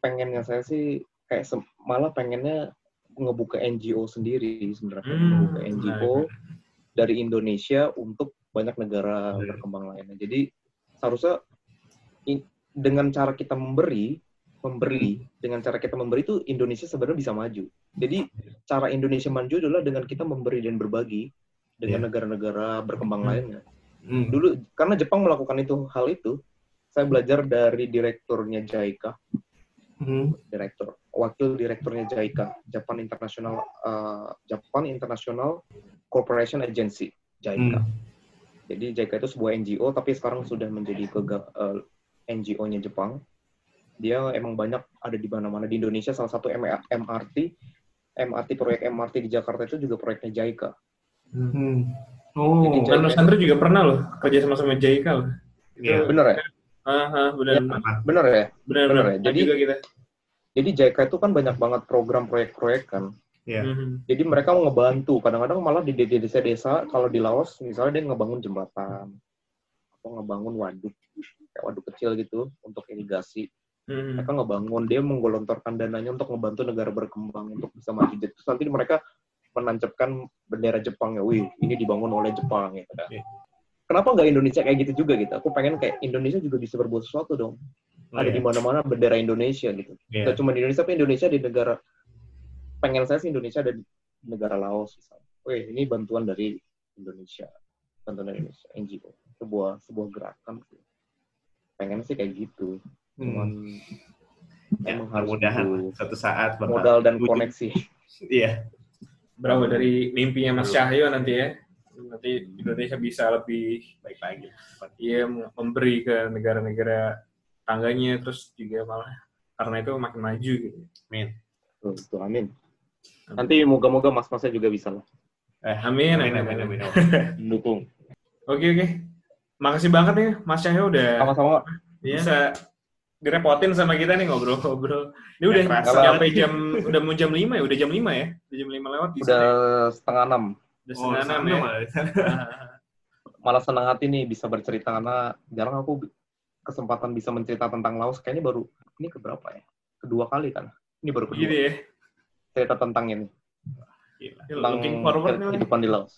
pengennya saya sih kayak malah pengennya ngebuka NGO sendiri sebenarnya Hmm, ngebuka NGO dari Indonesia untuk banyak negara Hmm. berkembang lainnya. Jadi seharusnya i- dengan cara kita memberi memberi dengan cara kita memberi itu Indonesia sebenarnya bisa maju. Jadi cara Indonesia maju adalah dengan kita memberi dan berbagi dengan Iya. negara-negara berkembang Hmm. lainnya. Hmm. Dulu karena Jepang melakukan itu hal itu, saya belajar dari direkturnya JICA, Hmm. direktur wakil direkturnya JICA, Japan International uh, Japan International Corporation Agency, JICA. Hmm. Jadi JICA itu sebuah NGO tapi sekarang sudah menjadi kega- eh, NGO-nya Jepang. Dia emang banyak ada di mana-mana di Indonesia salah satu MRT MRT proyek MRT di Jakarta itu juga proyeknya JICA. Hmm. Oh. Jadi, Nusantara juga pernah loh kerja sama sama JICA loh. Iya. Bener ya? Ah, ah, benar, Iya. benar, Bener ya? benar, benar benar. ya. Jadi- juga kita. Jadi JICA itu kan banyak banget program proyek-proyek kan. Iya. Mhm. Jadi mereka mau ngebantu. Kadang-kadang malah di desa-desa kalau di Laos misalnya dia ngebangun jembatan atau ngebangun waduk kayak waduk kecil gitu untuk irigasi. Mhm. Mereka ngebangun, dia menggelontorkan dananya untuk ngebantu negara berkembang untuk bisa maju. Terus nanti mereka menancapkan bendera Jepang ya, wih ini dibangun oleh Jepang ya. Iya. Kenapa nggak Indonesia kayak gitu juga gitu? Aku pengen kayak Indonesia juga bisa berbuat sesuatu dong. Oh, Ada iya. di mana-mana bendera Indonesia gitu. Iya. Nggak cuma di Indonesia, tapi Indonesia di negara pengen saya sih Indonesia ada di negara Laos misalnya. Wih, ini bantuan dari Indonesia, bantuan dari Indonesia, NGO, sebuah sebuah gerakan. sih. Pengen sih kayak gitu. Cuman Hmm. Ya, emang harus mudah-mudahan butuh suatu saat bakal modal dan wujud. koneksi. Iya. Berawal dari mimpinya Mas Cahyo nanti ya. Nanti Indonesia bisa lebih Baik lagi. Iya memberi ke negara-negara tangganya terus juga malah karena itu makin maju gitu. Tuh, tuh, amin. Nanti moga-moga mas-masnya juga bisa lah Eh, Amin, amin, amin, amin, amin. amin. mendukung. Oke oke. Makasih banget nih Mas Cahyo udah Sama-sama. bisa direpotin sama kita nih ngobrol-ngobrol. Ini udah Nggak kerasa. sampai jam udah mau jam 5 ya, udah jam 5 ya. Udah jam 5 lewat Udah setengah enam. Udah Oh, sama ya. malah. Malah senang hati nih bisa bercerita karena jarang aku kesempatan bisa mencerita tentang Laos. Kayaknya baru ini keberapa ya? Kedua kali kan? Ini baru kedua. Gitu ya. Cerita tentang ini. Gila. Tentang Looking forward nih. kehidupan di Laos.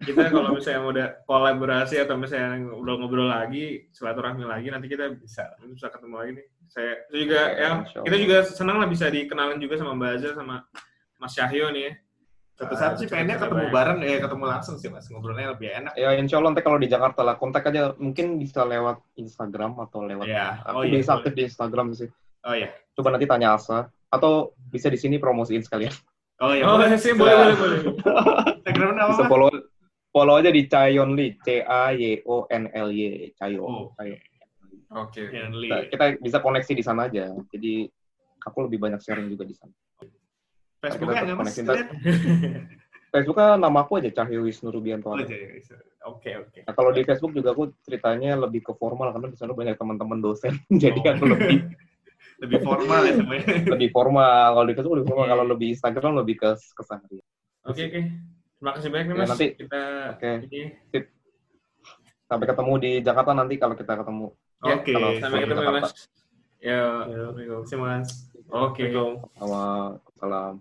kita kalau misalnya udah kolaborasi atau misalnya ngobrol-ngobrol lagi, silaturahmi lagi, nanti kita bisa bisa ketemu lagi nih. Saya saya juga ya, insya kita juga senang lah bisa dikenalin juga sama Mbak Azza sama Mas Cahyo nih ya. Suatu saat sih pengennya ketemu banyak. bareng, ya ketemu langsung sih mas. Ngobrolnya lebih enak. Ya insya Allah nanti kalau di Jakarta lah kontak aja mungkin bisa lewat Instagram atau lewat Ya. aku Oh iya. biasa boleh. aktif di Instagram sih. Oh iya. Coba nanti tanya Asa atau bisa di sini promosiin sekalian. Oh iya. Oh, boleh. sih boleh boleh boleh. Instagramnya apa? Bisa follow follow aja di Chayon Lee, C A Y O N L Y, Chayo. Oh. Chayo. Oke. Lee. Kita, kita bisa koneksi di sana aja. Jadi aku lebih banyak sharing juga di sana. Facebooknya nggak mas? Facebooknya nama aku aja Cahyo Wisnu Rubianto. Oh, iya, iya. Oke oke. Nah, kalau di Facebook juga aku ceritanya lebih ke formal karena di sana banyak teman-teman dosen. Jadi Oh. aku lebih Lebih formal ya semuanya. lebih formal. Kalau di Facebook lebih formal. Kalau lebih Instagram lebih ke keseharian. Oke oke. Terima kasih banyak nih Ya, Mas. nanti- kita Oke. ini Sampai ketemu di Jakarta nanti kalau kita ketemu. Ya, Oke. kalau- sampai ketemu ya. Mas. Ya. Ya, Terima kasih mas. Oke. Assalamualaikum. Sama salam.